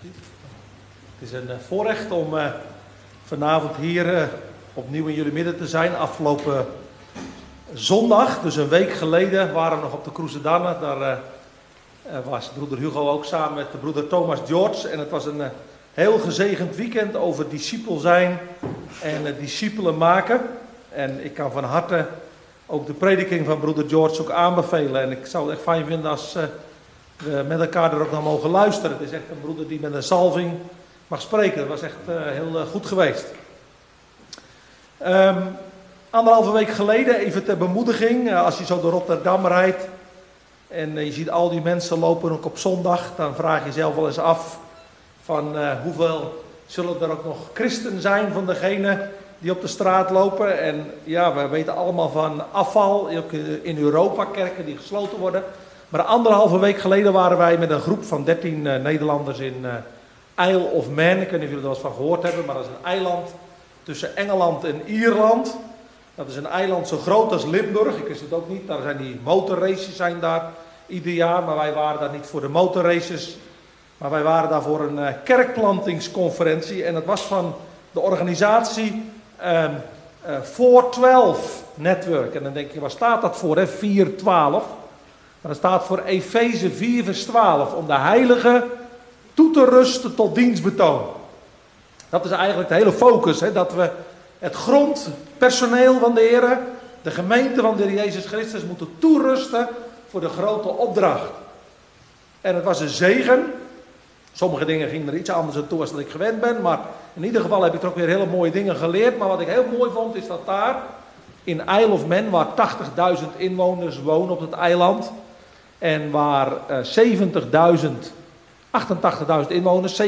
Het is een eh, voorrecht om uh, vanavond hier uh, opnieuw in jullie midden te zijn. Afgelopen zondag, dus een week geleden, waren we nog op de Cruzedanne. Daar was broeder Hugo ook samen met de broeder Thomas George. En het was een heel gezegend weekend over discipel zijn en discipelen maken. En ik kan van harte ook de prediking van broeder George ook aanbevelen. En ik zou het echt fijn vinden als met elkaar er ook naar mogen luisteren. Het is echt een broeder die met een salving mag spreken. Dat was echt uh, heel uh, goed geweest. Um, anderhalve week geleden, even ter bemoediging, uh, als je zo door Rotterdam rijdt en je ziet al die mensen lopen ook op zondag, dan vraag je jezelf wel eens af van hoeveel zullen er ook nog christen zijn van degenen die op de straat lopen. En ja, we weten allemaal van afval, ook in Europa, kerken die gesloten worden. Maar anderhalve week geleden waren wij met een groep van 13 Nederlanders in Isle of Man. Ik weet niet of jullie er wel eens van gehoord hebben, maar dat is een eiland tussen Engeland en Ierland. Dat is een eiland zo groot als Limburg. Ik wist het ook niet. Daar zijn die motorraces zijn daar ieder jaar. Maar wij waren daar niet voor de motorraces. Maar wij waren daar voor een uh, kerkplantingsconferentie. En dat was van de organisatie um, uh, 412 Network. En dan denk je, waar staat dat voor? Hè? 412. Maar dat staat voor Efeze 4 vers 12. Om de heilige toe te rusten tot dienstbetoon. Dat is eigenlijk de hele focus. Hè? Dat we het grondpersoneel van de Heer, de gemeente van de Heer Jezus Christus, moeten toerusten voor de grote opdracht. En het was een zegen. Sommige dingen gingen er iets anders aan toe als dat ik gewend ben. Maar in ieder geval heb ik er ook weer hele mooie dingen geleerd. Maar wat ik heel mooi vond is dat daar in Isle of Man, waar 80.000 inwoners wonen op het eiland. En waar uh, 70.000 88.000 inwoners, 70.000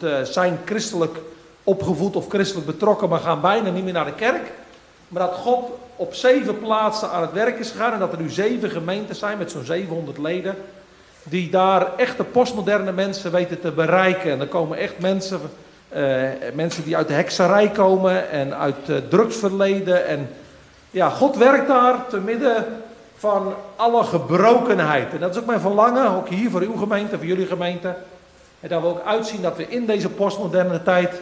uh, zijn christelijk opgevoed of christelijk betrokken, maar gaan bijna niet meer naar de kerk. Maar dat God op zeven plaatsen aan het werk is gegaan en dat er nu zeven gemeenten zijn met zo'n 700 leden, die daar echte postmoderne mensen weten te bereiken. En er komen echt mensen, uh, mensen die uit de hekserij komen en uit uh, drugsverleden. En ja, God werkt daar te midden van alle gebrokenheid. En dat is ook mijn verlangen, ook hier voor uw gemeente, voor jullie gemeente. En dat we ook uitzien dat we in deze postmoderne tijd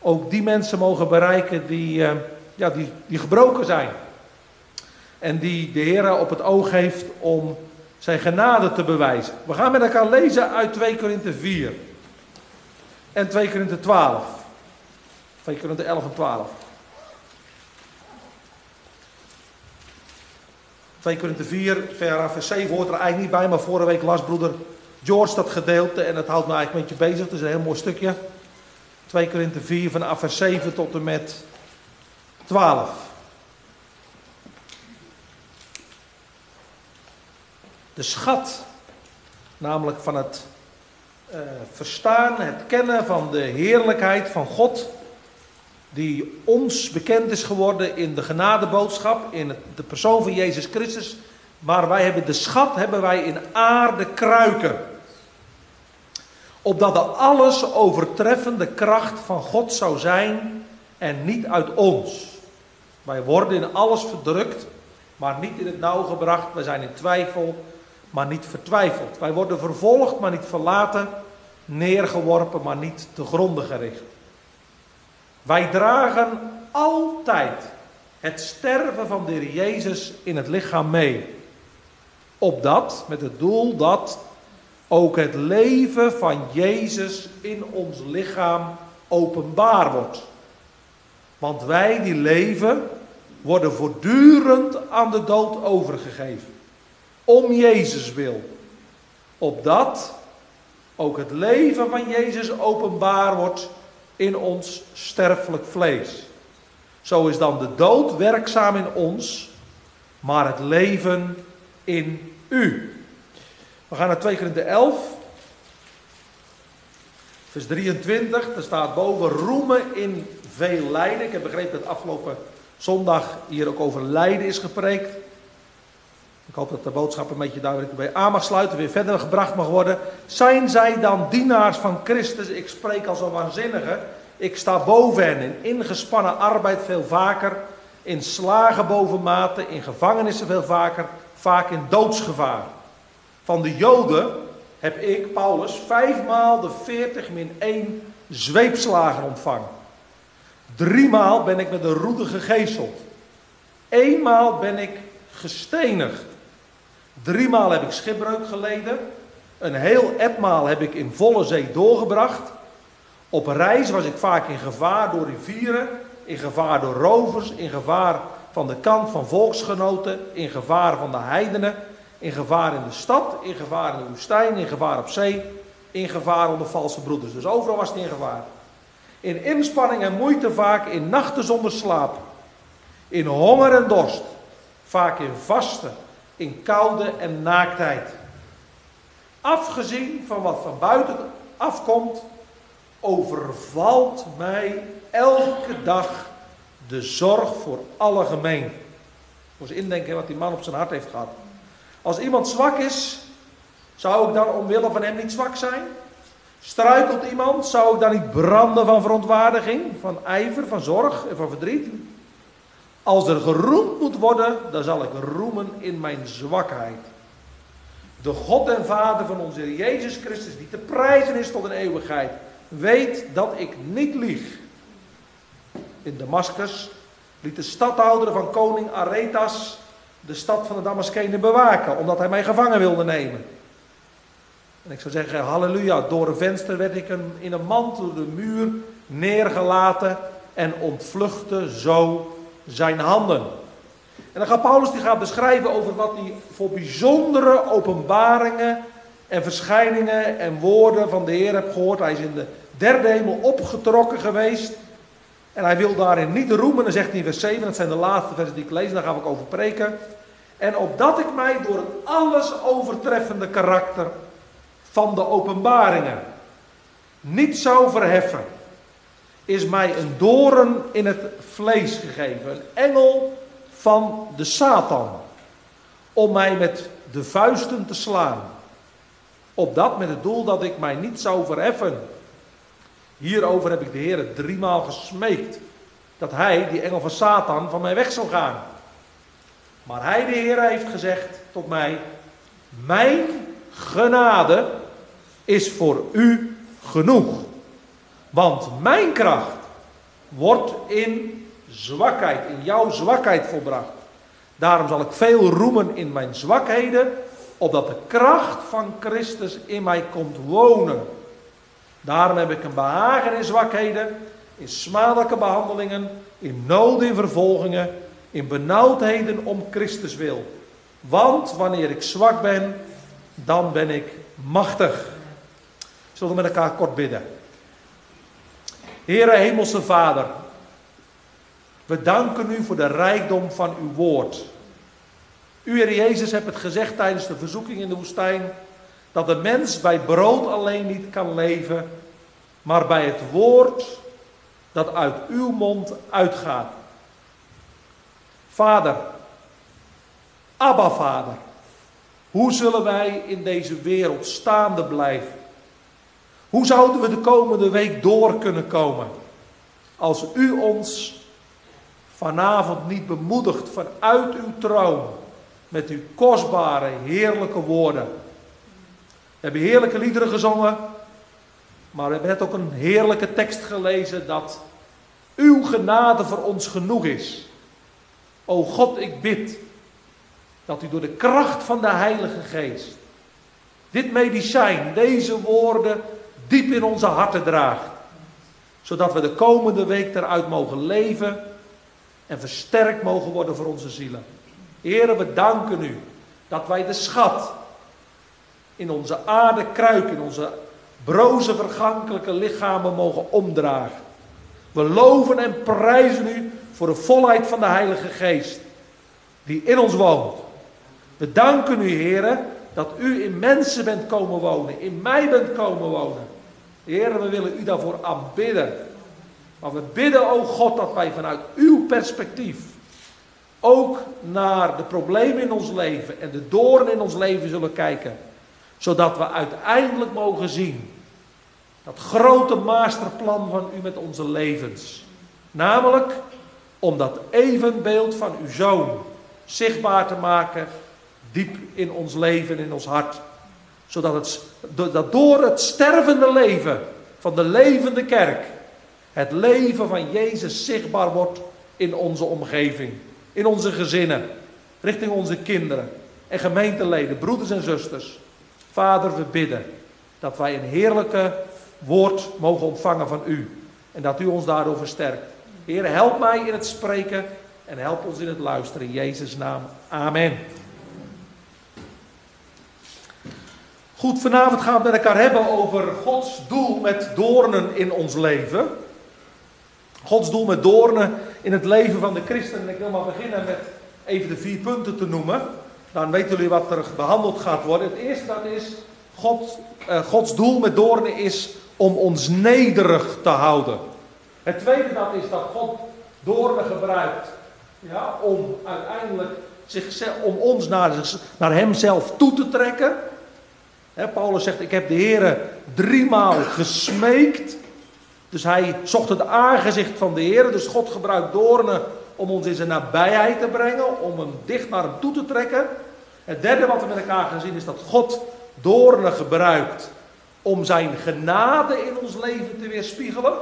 ook die mensen mogen bereiken die, uh, ja, die, die gebroken zijn. En die de Heer op het oog heeft om zijn genade te bewijzen. We gaan met elkaar lezen uit 2 Korinthe 4 en 2 Korinthe 12. 2 Korinthe 11 en 12. 2 Korinthe 4, vers 7 hoort er eigenlijk niet bij, maar vorige week las broeder George dat gedeelte en dat houdt me eigenlijk een beetje bezig. Het is een heel mooi stukje. 2 Korinthe 4 van vers 7 tot en met 12. De schat, namelijk van het uh, verstaan, het kennen van de heerlijkheid van God die ons bekend is geworden in de genadeboodschap, in de persoon van Jezus Christus. Maar wij hebben de schat hebben wij in aarde kruiken. Opdat de alles overtreffende kracht van God zou zijn en niet uit ons. Wij worden in alles verdrukt, maar niet in het nauw gebracht. Wij zijn in twijfel, maar niet vertwijfeld. Wij worden vervolgd, maar niet verlaten. Neergeworpen, maar niet te gronden gericht. Wij dragen altijd het sterven van de Heer Jezus in het lichaam mee. Opdat, met het doel dat ook het leven van Jezus in ons lichaam openbaar wordt. Want wij die leven worden voortdurend aan de dood overgegeven. Om Jezus wil. Opdat ook het leven van Jezus openbaar wordt in ons sterfelijk vlees. Zo is dan de dood werkzaam in ons, maar het leven in u. We gaan naar 2 Korinthe 11, vers 23. Er staat boven roemen in veel lijden. Ik heb begrepen dat afgelopen zondag hier ook over lijden is gepreekt. Ik hoop dat de boodschap een beetje duidelijk bij aan mag sluiten, weer verder gebracht mag worden. Zijn zij dan dienaars van Christus? Ik spreek als een waanzinnige. Ik sta boven hen in ingespannen arbeid veel vaker, in slagen bovenmate, in gevangenissen veel vaker, vaak in doodsgevaar. Van de Joden heb ik, Paulus, vijfmaal de 40 min 1 zweepslagen ontvangen. Driemaal ben ik met een roede gegezeld. Eenmaal ben ik gestenigd. Driemaal heb ik schipbreuk geleden. Een heel etmaal heb ik in volle zee doorgebracht. Op reis was ik vaak in gevaar door rivieren, in gevaar door rovers, in gevaar van de kant van volksgenoten, in gevaar van de heidenen, in gevaar in de stad, in gevaar in de woestijn, in gevaar op zee, in gevaar onder valse broeders. Dus overal was het in gevaar. In inspanning en moeite vaak, in nachten zonder slaap, in honger en dorst, vaak in vasten, in koude en naaktheid. Afgezien van wat van buiten afkomt, overvalt mij elke dag de zorg voor alle gemeen. Eens indenken wat die man op zijn hart heeft gehad. Als iemand zwak is, zou ik dan omwille van hem niet zwak zijn? Struikelt iemand, zou ik dan niet branden van verontwaardiging, van ijver, van zorg en van verdriet? Als er geroemd moet worden, dan zal ik roemen in mijn zwakheid. De God en Vader van onze Jezus Christus, die te prijzen is tot een eeuwigheid, weet dat ik niet lieg. In Damascus liet de stadhouder van koning Aretas de stad van de Damaskenen bewaken, omdat hij mij gevangen wilde nemen. En ik zou zeggen, halleluja, door een venster werd ik in een mantel de muur neergelaten en ontvluchtte zo zijn handen. En dan gaat Paulus die gaat beschrijven over wat hij voor bijzondere openbaringen en verschijningen en woorden van de Heer heeft gehoord. Hij is in de derde hemel opgetrokken geweest. En hij wil daarin niet roemen. Dan zegt hij in vers 7, dat zijn de laatste versen die ik lees, daar ga ik over preken. En opdat ik mij door het alles overtreffende karakter van de openbaringen niet zou verheffen, is mij een doren in het vlees gegeven, een engel van de Satan, om mij met de vuisten te slaan. Opdat met het doel dat ik mij niet zou verheffen. Hierover heb ik de Heer driemaal gesmeekt, dat hij, die engel van Satan, van mij weg zou gaan. Maar hij, de Heer, heeft gezegd tot mij: Mijn genade is voor u genoeg. Want mijn kracht wordt in zwakheid, in jouw zwakheid volbracht. Daarom zal ik veel roemen in mijn zwakheden, opdat de kracht van Christus in mij komt wonen. Daarom heb ik een behagen in zwakheden, in smadelijke behandelingen, in nood in vervolgingen, in benauwdheden om Christus wil. Want wanneer ik zwak ben, dan ben ik machtig. Zullen we met elkaar kort bidden? Heere Hemelse Vader, we danken u voor de rijkdom van uw woord. U, Heer Jezus, hebt het gezegd tijdens de verzoeking in de woestijn, dat de mens bij brood alleen niet kan leven, maar bij het woord dat uit uw mond uitgaat. Vader, Abba Vader, hoe zullen wij in deze wereld staande blijven? Hoe zouden we de komende week door kunnen komen als u ons vanavond niet bemoedigt vanuit uw troon met uw kostbare, heerlijke woorden? We hebben heerlijke liederen gezongen, maar we hebben net ook een heerlijke tekst gelezen dat uw genade voor ons genoeg is. O God, ik bid dat u door de kracht van de Heilige Geest dit medicijn, deze woorden diep in onze harten draagt. Zodat we de komende week eruit mogen leven en versterkt mogen worden voor onze zielen. Heren, we danken u dat wij de schat in onze aarde kruik, in onze broze vergankelijke lichamen mogen omdragen. We loven en prijzen u voor de volheid van de Heilige Geest die in ons woont. We danken u, heren, dat u in mensen bent komen wonen, in mij bent komen wonen. Heren, we willen u daarvoor aanbidden. Maar we bidden, o God, dat wij vanuit uw perspectief ook naar de problemen in ons leven en de doorn in ons leven zullen kijken. Zodat we uiteindelijk mogen zien dat grote masterplan van u met onze levens. Namelijk om dat evenbeeld van uw zoon zichtbaar te maken diep in ons leven, in ons hart. Zodat het, door het stervende leven van de levende kerk het leven van Jezus zichtbaar wordt in onze omgeving, in onze gezinnen, richting onze kinderen en gemeenteleden, broeders en zusters. Vader, we bidden dat wij een heerlijke woord mogen ontvangen van u en dat u ons daardoor versterkt. Heer, help mij in het spreken en help ons in het luisteren. In Jezus' naam. Amen. Goed, vanavond gaan we met elkaar hebben over Gods doel met doornen in ons leven. Gods doel met doornen in het leven van de christen. En ik wil maar beginnen met even de vier punten te noemen. Dan weten jullie wat er behandeld gaat worden. Het eerste dat is, God, eh, Gods doel met doornen is om ons nederig te houden. Het tweede dat is dat God doornen gebruikt ja, om uiteindelijk zichzelf, om ons naar, naar hemzelf toe te trekken. Paulus zegt, ik heb de Heer driemaal gesmeekt. Dus hij zocht het aangezicht van de Heer. Dus God gebruikt doornen om ons in zijn nabijheid te brengen, om hem dicht naar hem toe te trekken. Het derde wat we met elkaar gaan zien is dat God doornen gebruikt om zijn genade in ons leven te weerspiegelen.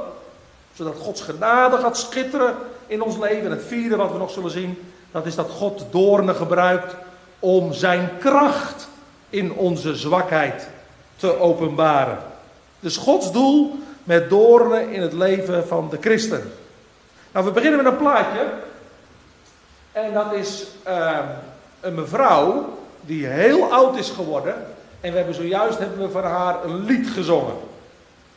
Zodat Gods genade gaat schitteren in ons leven. En het vierde wat we nog zullen zien, dat is dat God doornen gebruikt om zijn kracht in onze zwakheid te openbaren. Dus Gods doel met doornen in het leven van de christen. Nou, we beginnen met een plaatje. En dat is uh, een mevrouw die heel oud is geworden. En we hebben zojuist hebben we van haar een lied gezongen.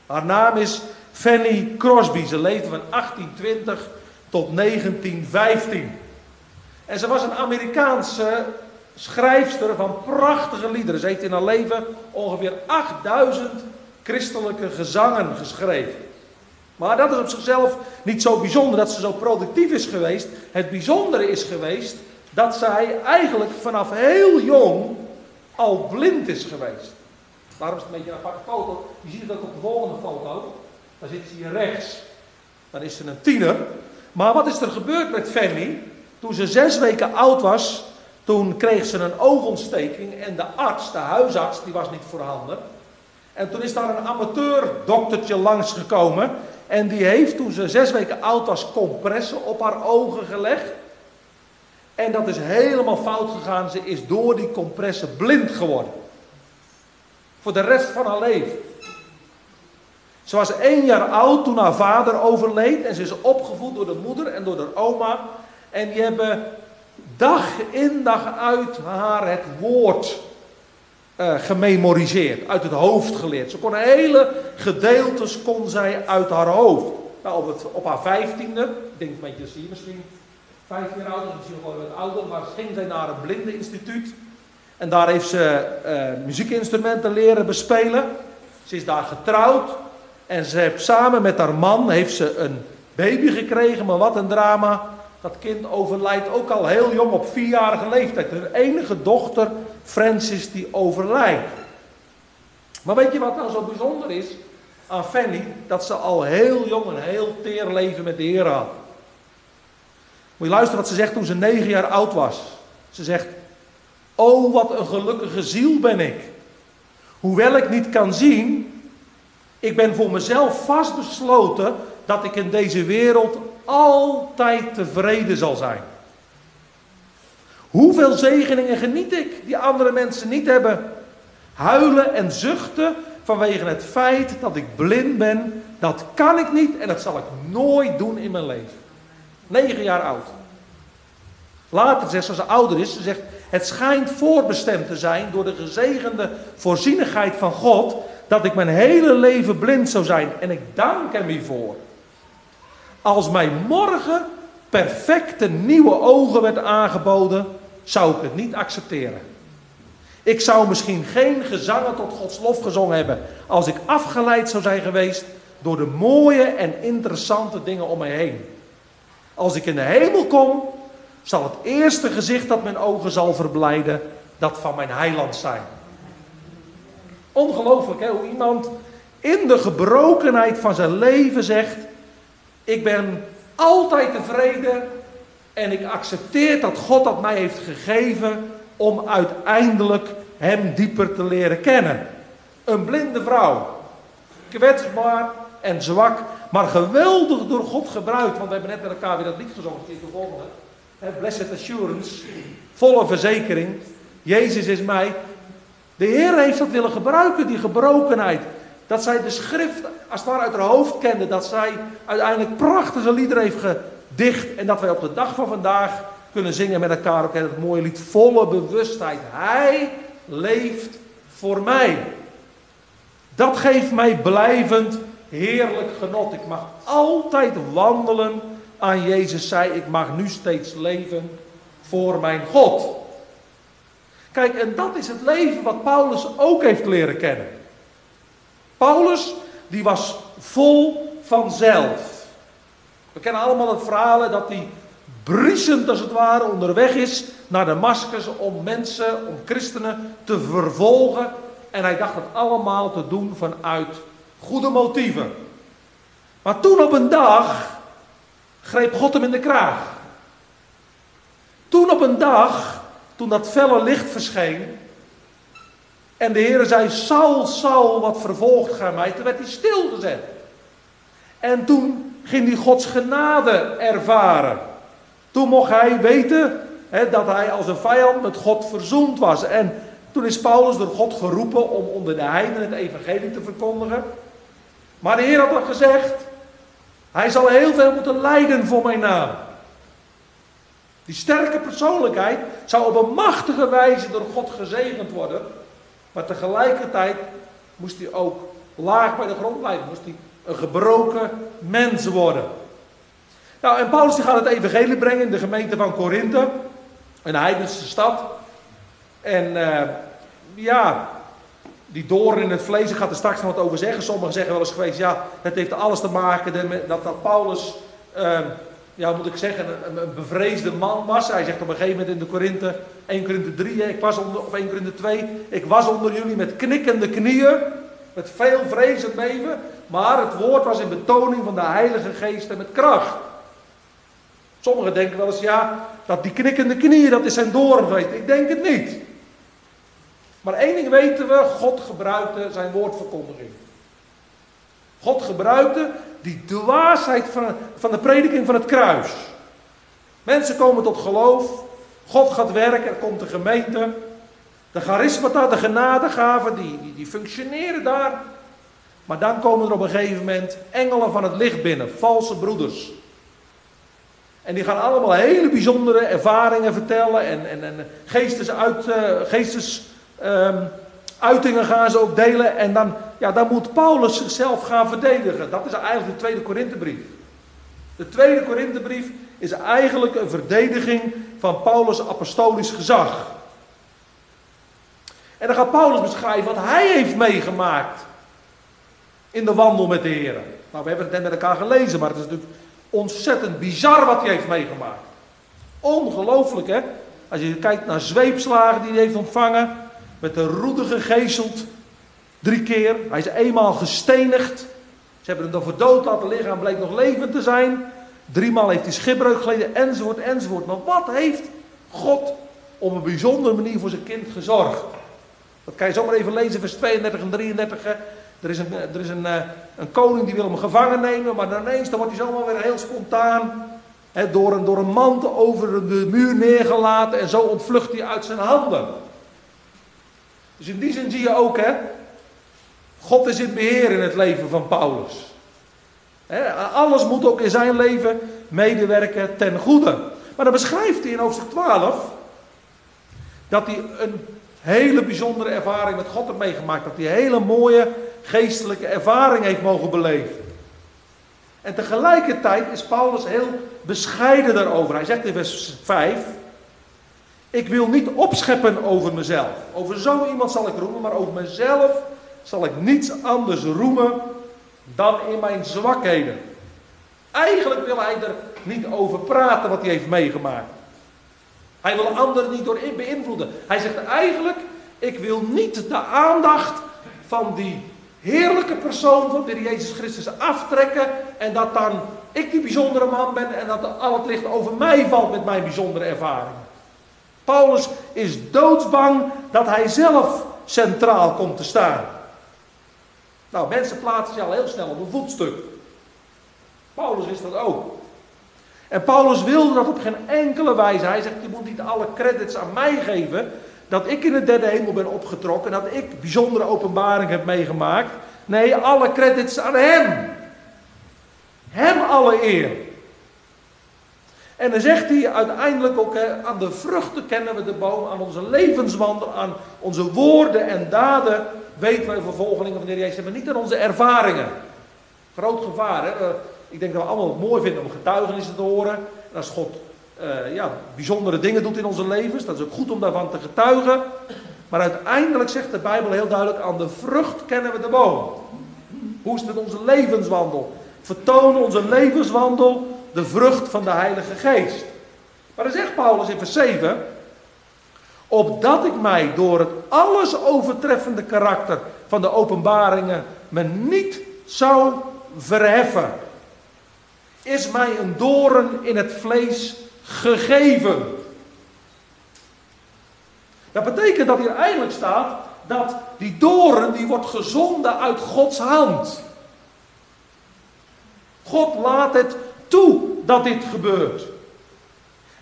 Haar naam is Fanny Crosby. Ze leefde van 1820 tot 1915. En ze was een Amerikaanse schrijfster van prachtige liederen. Ze heeft in haar leven ongeveer 8000 christelijke gezangen geschreven. Maar dat is op zichzelf niet zo bijzonder dat ze zo productief is geweest. Het bijzondere is geweest dat zij eigenlijk vanaf heel jong al blind is geweest. Daarom is het een beetje een aparte foto. Je ziet het ook op de volgende foto. Daar zit ze hier rechts. Dan is ze een tiener. Maar wat is er gebeurd met Fanny? Toen ze zes weken oud was, toen kreeg ze een oogontsteking en de arts, de huisarts, die was niet voorhanden. En toen is daar een amateur-doktertje langsgekomen en die heeft toen ze zes weken oud was compressen op haar ogen gelegd. En dat is helemaal fout gegaan. Ze is door die compressen blind geworden. Voor de rest van haar leven. Ze was één jaar oud toen haar vader overleed. En ze is opgevoed door de moeder en door de oma. En die hebben dag in dag uit haar het woord uh, gememoriseerd. Uit het hoofd geleerd. Ze kon hele gedeeltes kon zij uit haar hoofd. Nou, op, het, op haar vijftiende, ik denk een beetje zie misschien vijf jaar oud, misschien wel wat ouder, maar ging zij naar een blindeninstituut. En daar heeft ze uh, muziekinstrumenten leren bespelen. Ze is daar getrouwd. En ze heeft samen met haar man heeft ze een baby gekregen, maar wat een drama. Dat kind overlijdt ook al heel jong op vierjarige leeftijd. Hun enige dochter, Francis, die overlijdt. Maar weet je wat nou zo bijzonder is aan Fanny? Dat ze al heel jong een heel teer leven met de Heer had. Moet je luisteren wat ze zegt toen ze negen jaar oud was. Ze zegt, oh wat een gelukkige ziel ben ik. Hoewel ik niet kan zien, ik ben voor mezelf vastbesloten dat ik in deze wereld altijd tevreden zal zijn. Hoeveel zegeningen geniet ik die andere mensen niet hebben? Huilen en zuchten vanwege het feit dat ik blind ben, dat kan ik niet en dat zal ik nooit doen in mijn leven. Negen jaar oud. Later zegt ze, als ze ouder is, ze zegt, het schijnt voorbestemd te zijn door de gezegende voorzienigheid van God, dat ik mijn hele leven blind zou zijn. En ik dank hem hiervoor. Als mij morgen perfecte nieuwe ogen werd aangeboden, zou ik het niet accepteren. Ik zou misschien geen gezangen tot Gods lof gezongen hebben als ik afgeleid zou zijn geweest door de mooie en interessante dingen om mij heen. Als ik in de hemel kom, zal het eerste gezicht dat mijn ogen zal verblijden, dat van mijn heiland zijn. Ongelooflijk hè, hoe iemand in de gebrokenheid van zijn leven zegt, ik ben altijd tevreden en ik accepteer dat God dat mij heeft gegeven om uiteindelijk hem dieper te leren kennen. Een blinde vrouw, kwetsbaar en zwak, maar geweldig door God gebruikt. Want we hebben net met elkaar weer dat lied gezongen, het is. Blessed assurance, volle verzekering. Jezus is mij. De Heer heeft dat willen gebruiken, die gebrokenheid. Dat zij de schrift als het ware uit haar hoofd kende. Dat zij uiteindelijk prachtige liederen heeft gedicht. En dat wij op de dag van vandaag kunnen zingen met elkaar. Ook het mooie lied volle bewustheid. Hij leeft voor mij. Dat geeft mij blijvend heerlijk genot. Ik mag altijd wandelen aan Jezus zij. Ik mag nu steeds leven voor mijn God. Kijk, en dat is het leven wat Paulus ook heeft leren kennen. Paulus, die was vol van zelf. We kennen allemaal het verhaal dat hij briesend als het ware onderweg is naar Damascus om mensen, om christenen te vervolgen. En hij dacht het allemaal te doen vanuit goede motieven. Maar toen op een dag greep God hem in de kraag. Toen op een dag, toen dat felle licht verscheen, en de Heer zei, Saul, Saul, wat vervolgt gij mij? Toen werd hij stilgezet. En toen ging hij Gods genade ervaren. Toen mocht hij weten hè, dat hij als een vijand met God verzoend was. En toen is Paulus door God geroepen om onder de heidenen het evangelie te verkondigen. Maar de Heer had al gezegd, hij zal heel veel moeten lijden voor mijn naam. Die sterke persoonlijkheid zou op een machtige wijze door God gezegend worden. Maar tegelijkertijd moest hij ook laag bij de grond blijven. Moest hij een gebroken mens worden. Nou, en Paulus die gaat het evangelie brengen in de gemeente van Korinthe. Een heidense stad. En uh, ja, die doorn in het vlees, ik ga er straks nog wat over zeggen. Sommigen zeggen wel eens geweest, ja, het heeft alles te maken met dat, dat Paulus, uh, ja, moet ik zeggen, een, bevreesde man was. Hij zegt op een gegeven moment in de Korinthe, 1 Korinthe 3, ik was onder, of 1 Korinthe 2, ik was onder jullie met knikkende knieën, met veel vrees en beven, maar het woord was in betoning van de Heilige Geest en met kracht. Sommigen denken wel eens, ja, dat die knikkende knieën, dat is zijn doorn geweest. Ik denk het niet. Maar één ding weten we, God gebruikte zijn woordverkondiging. God gebruikte die dwaasheid van, van de prediking van het kruis. Mensen komen tot geloof, God gaat werken, er komt een gemeente. De charismata, de genadegaven, die, die, die functioneren daar. Maar dan komen er op een gegeven moment engelen van het licht binnen, valse broeders. En die gaan allemaal hele bijzondere ervaringen vertellen en, en, en geestes uit, uh, geestes um, uitingen gaan ze ook delen. En dan, ja, dan moet Paulus zichzelf gaan verdedigen. Dat is eigenlijk de tweede Korinthebrief. De tweede Korinthebrief is eigenlijk een verdediging van Paulus' apostolisch gezag. En dan gaat Paulus beschrijven wat hij heeft meegemaakt in de wandel met de Heer. Nou, we hebben het net met elkaar gelezen, maar het is natuurlijk ontzettend bizar wat hij heeft meegemaakt. Ongelooflijk, hè? Als je kijkt naar zweepslagen die hij heeft ontvangen, met de roede gegezeld. Drie keer. Hij is eenmaal gestenigd. Ze hebben hem dan voor dood laten liggen en bleek nog levend te zijn. Driemaal heeft hij schipbreuk geleden, enzovoort, enzovoort. Maar wat heeft God op een bijzondere manier voor zijn kind gezorgd? Dat kan je zomaar even lezen, vers 32 en 33. Er is, een, er is een, eh, een koning die wil hem gevangen nemen, maar ineens dan wordt hij zomaar weer heel spontaan door, een, door een mand over de muur neergelaten en zo ontvlucht hij uit zijn handen. Dus in die zin zie je ook, hè, God is in beheer in het leven van Paulus. alles moet ook in zijn leven medewerken ten goede. Maar dan beschrijft hij in hoofdstuk 12 dat hij een hele bijzondere ervaring met God heeft meegemaakt. Dat hij hele mooie geestelijke ervaring heeft mogen beleven. En tegelijkertijd is Paulus heel bescheiden daarover. Hij zegt in vers 5: ik wil niet opscheppen over mezelf. Over zo iemand zal ik roemen, maar over mezelf zal ik niets anders roemen dan in mijn zwakheden. Eigenlijk wil hij er niet over praten wat hij heeft meegemaakt. Hij wil anderen niet door beïnvloeden. Hij zegt eigenlijk, ik wil niet de aandacht van die heerlijke persoon van de Jezus Christus aftrekken. En dat dan ik die bijzondere man ben en dat al het licht over mij valt met mijn bijzondere ervaring. Paulus is doodsbang dat hij zelf centraal komt te staan. Nou, mensen plaatsen zich al heel snel op een voetstuk. Paulus wist dat ook. En Paulus wilde dat op geen enkele wijze. Hij zegt, je moet niet alle credits aan mij geven. Dat ik in de derde hemel ben opgetrokken. Dat ik bijzondere openbaring heb meegemaakt. Nee, alle credits aan hem. Hem alle eer. En dan zegt hij uiteindelijk ook, hè, aan de vruchten kennen we de boom, aan onze levenswandel, aan onze woorden en daden weten wij vervolgelingen van de Heer Jezus, maar niet aan onze ervaringen. Groot gevaar, hè? Ik denk dat we allemaal het mooi vinden om getuigenissen te horen. En als God uh, ja, bijzondere dingen doet in onze levens, dat is ook goed om daarvan te getuigen. Maar uiteindelijk zegt de Bijbel heel duidelijk, aan de vrucht kennen we de boom. Hoe is het met onze levenswandel? Vertonen onze levenswandel de vrucht van de Heilige Geest. Maar dan zegt Paulus in vers 7, opdat ik mij door het alles overtreffende karakter van de openbaringen me niet zou verheffen is mij een doorn in het vlees gegeven. Dat betekent dat hier eigenlijk staat dat die doorn die wordt gezonden uit Gods hand. God laat het toe dat dit gebeurt.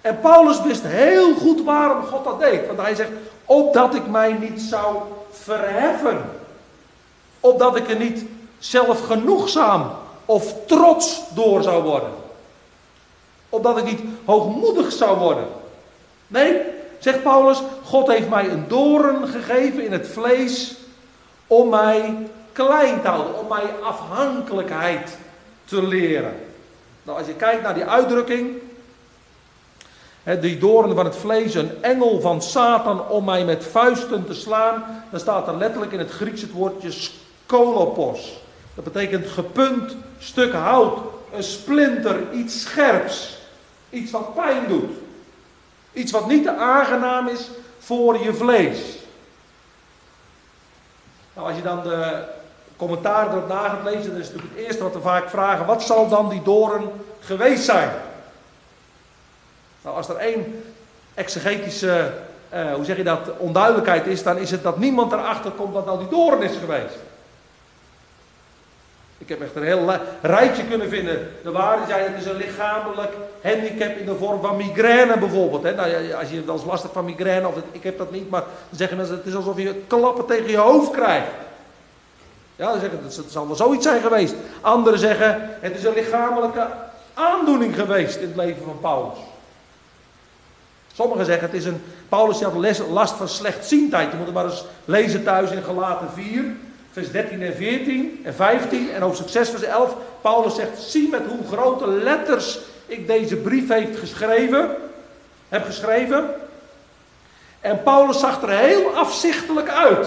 En Paulus wist heel goed waarom God dat deed. Want hij zegt, opdat ik mij niet zou verheffen. Opdat ik er niet zelf genoegzaam of trots door zou worden. Opdat ik niet hoogmoedig zou worden. Nee, zegt Paulus, God heeft mij een doorn gegeven in het vlees om mij klein te houden, om mij afhankelijkheid te leren. Nou, als je kijkt naar die uitdrukking, die doorn van het vlees, een engel van Satan om mij met vuisten te slaan, dan staat er letterlijk in het Grieks het woordje skolopos. Dat betekent gepunt stuk hout, een splinter, iets scherps. Iets wat pijn doet. Iets wat niet te aangenaam is voor je vlees. Nou, als je dan de commentaar erop na gaat lezen, dan is natuurlijk het eerste wat we vaak vragen: wat zal dan die doorn geweest zijn? Nou, als er één exegetische, uh, hoe zeg je dat, onduidelijkheid is, dan is het dat niemand erachter komt wat nou die doorn is geweest. Ik heb echt een heel rijtje kunnen vinden. De waarde zijn, het is een lichamelijk handicap in de vorm van migraine bijvoorbeeld. Hè? Nou, als je dan eens lastig van migraine, of ik heb dat niet, maar dan zeggen mensen het is alsof je klappen tegen je hoofd krijgt. Ja, dan zeggen het, het zal wel zoiets zijn geweest. Anderen zeggen het is een lichamelijke aandoening geweest in het leven van Paulus. Sommigen zeggen het is een, Paulus had last van slechtziendheid. Je moet maar eens lezen thuis in Galaten 4 vers 13 en 14 en 15 en hoofdstuk 6 vers 11. Paulus zegt, zie met hoe grote letters ik deze brief heeft geschreven, heb geschreven. En Paulus zag er heel afzichtelijk uit.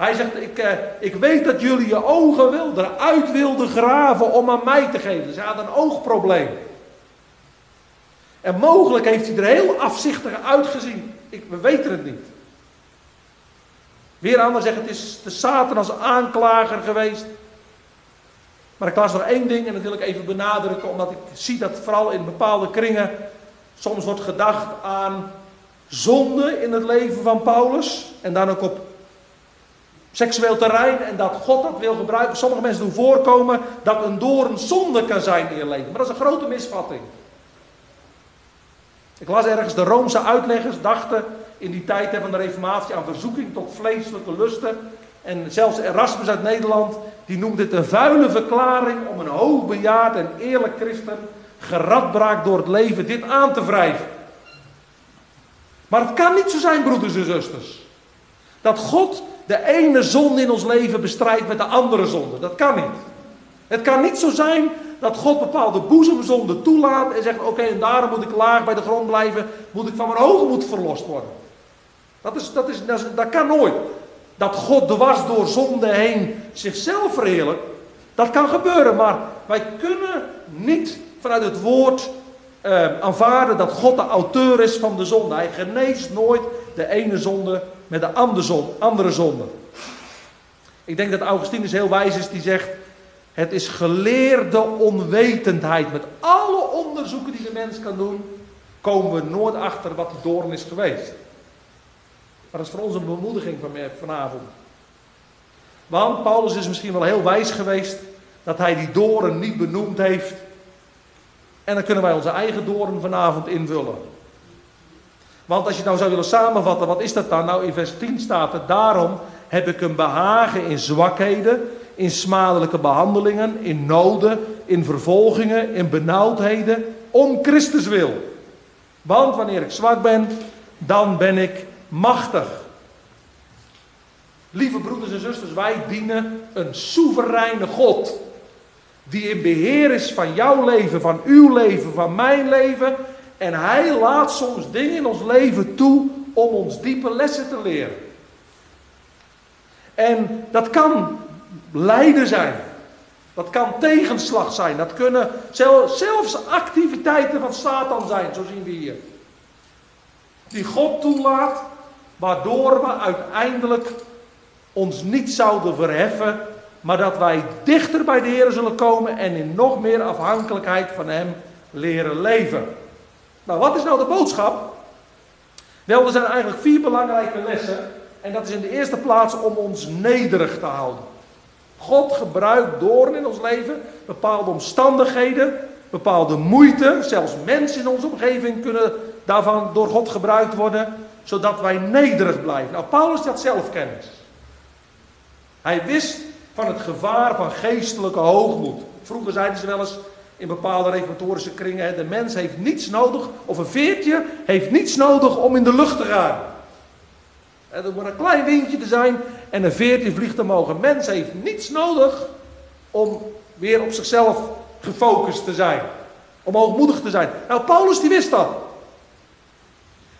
Hij zegt, ik, eh, ik weet dat jullie je ogen wilden, eruit wilden graven om aan mij te geven. Ze hadden een oogprobleem. En mogelijk heeft hij er heel afzichtig uitgezien. Ik, we weten het niet. Weer anderen zeggen het is de Satan als aanklager geweest. Maar ik las nog één ding en dat wil ik even benadrukken, omdat ik zie dat vooral in bepaalde kringen soms wordt gedacht aan zonde in het leven van Paulus. En dan ook op seksueel terrein en dat God dat wil gebruiken. Sommige mensen doen voorkomen dat een doorn zonde kan zijn in je leven. Maar dat is een grote misvatting. Ik las ergens, de Roomse uitleggers dachten in die tijd van de reformatie aan verzoeking tot vleeselijke lusten. En zelfs Erasmus uit Nederland, die noemde het een vuile verklaring om een hoogbejaard en eerlijk christen geradbraakt door het leven dit aan te wrijven. Maar het kan niet zo zijn, broeders en zusters, dat God de ene zonde in ons leven bestrijdt met de andere zonde. Dat kan niet. Het kan niet zo zijn dat God bepaalde boezemzonden toelaat en zegt: Oké, en daarom moet ik laag bij de grond blijven, moet ik van mijn hoogmoed verlost worden. Dat, is, dat, is, dat, kan nooit. Dat God dwars door zonde heen zichzelf verheerlijkt, dat kan gebeuren, maar wij kunnen niet vanuit het woord eh, aanvaarden dat God de auteur is van de zonde. Hij geneest nooit de ene zonde met de andere zonde. Ik denk dat Augustinus heel wijs is die zegt: Het is geleerde onwetendheid met alle onderzoeken die de mens kan doen komen we nooit achter wat die doorn is geweest. Maar dat is voor ons een bemoediging van vanavond. Want Paulus is misschien wel heel wijs geweest dat hij die doorn niet benoemd heeft. En dan kunnen wij onze eigen doorn vanavond invullen. Want als je nou zou willen samenvatten, wat is dat dan? Nou, in vers 10 staat het, daarom heb ik een behagen in zwakheden, in smadelijke behandelingen, in noden, in vervolgingen, in benauwdheden, om Christus wil. Want wanneer ik zwak ben, dan ben ik machtig. Lieve broeders en zusters, wij dienen een soevereine God. Die in beheer is van jouw leven, van uw leven, van mijn leven. En hij laat soms dingen in ons leven toe om ons diepe lessen te leren. En dat kan lijden zijn. Dat kan tegenslag zijn. Dat kunnen zelfs activiteiten van Satan zijn, zo zien we hier. Die God toelaat, waardoor we uiteindelijk ons niet zouden verheffen, maar dat wij dichter bij de Heer zullen komen en in nog meer afhankelijkheid van Hem leren leven. Nou, wat is nou de boodschap? Wel, er zijn eigenlijk vier belangrijke lessen. En dat is in de eerste plaats om ons nederig te houden. God gebruikt doorn in ons leven, bepaalde omstandigheden, bepaalde moeite, zelfs mensen in onze omgeving kunnen daarvan door God gebruikt worden, zodat wij nederig blijven. Nou, Paulus had zelfkennis. Hij wist van het gevaar van geestelijke hoogmoed. Vroeger zeiden ze wel eens in bepaalde reformatorische kringen: de mens heeft niets nodig, of een veertje heeft niets nodig om in de lucht te gaan. Er moet een klein windje te zijn en een veertje vliegt te mogen. Mens heeft niets nodig om weer op zichzelf gefocust te zijn. Om hoogmoedig te zijn. Nou, Paulus die wist dat.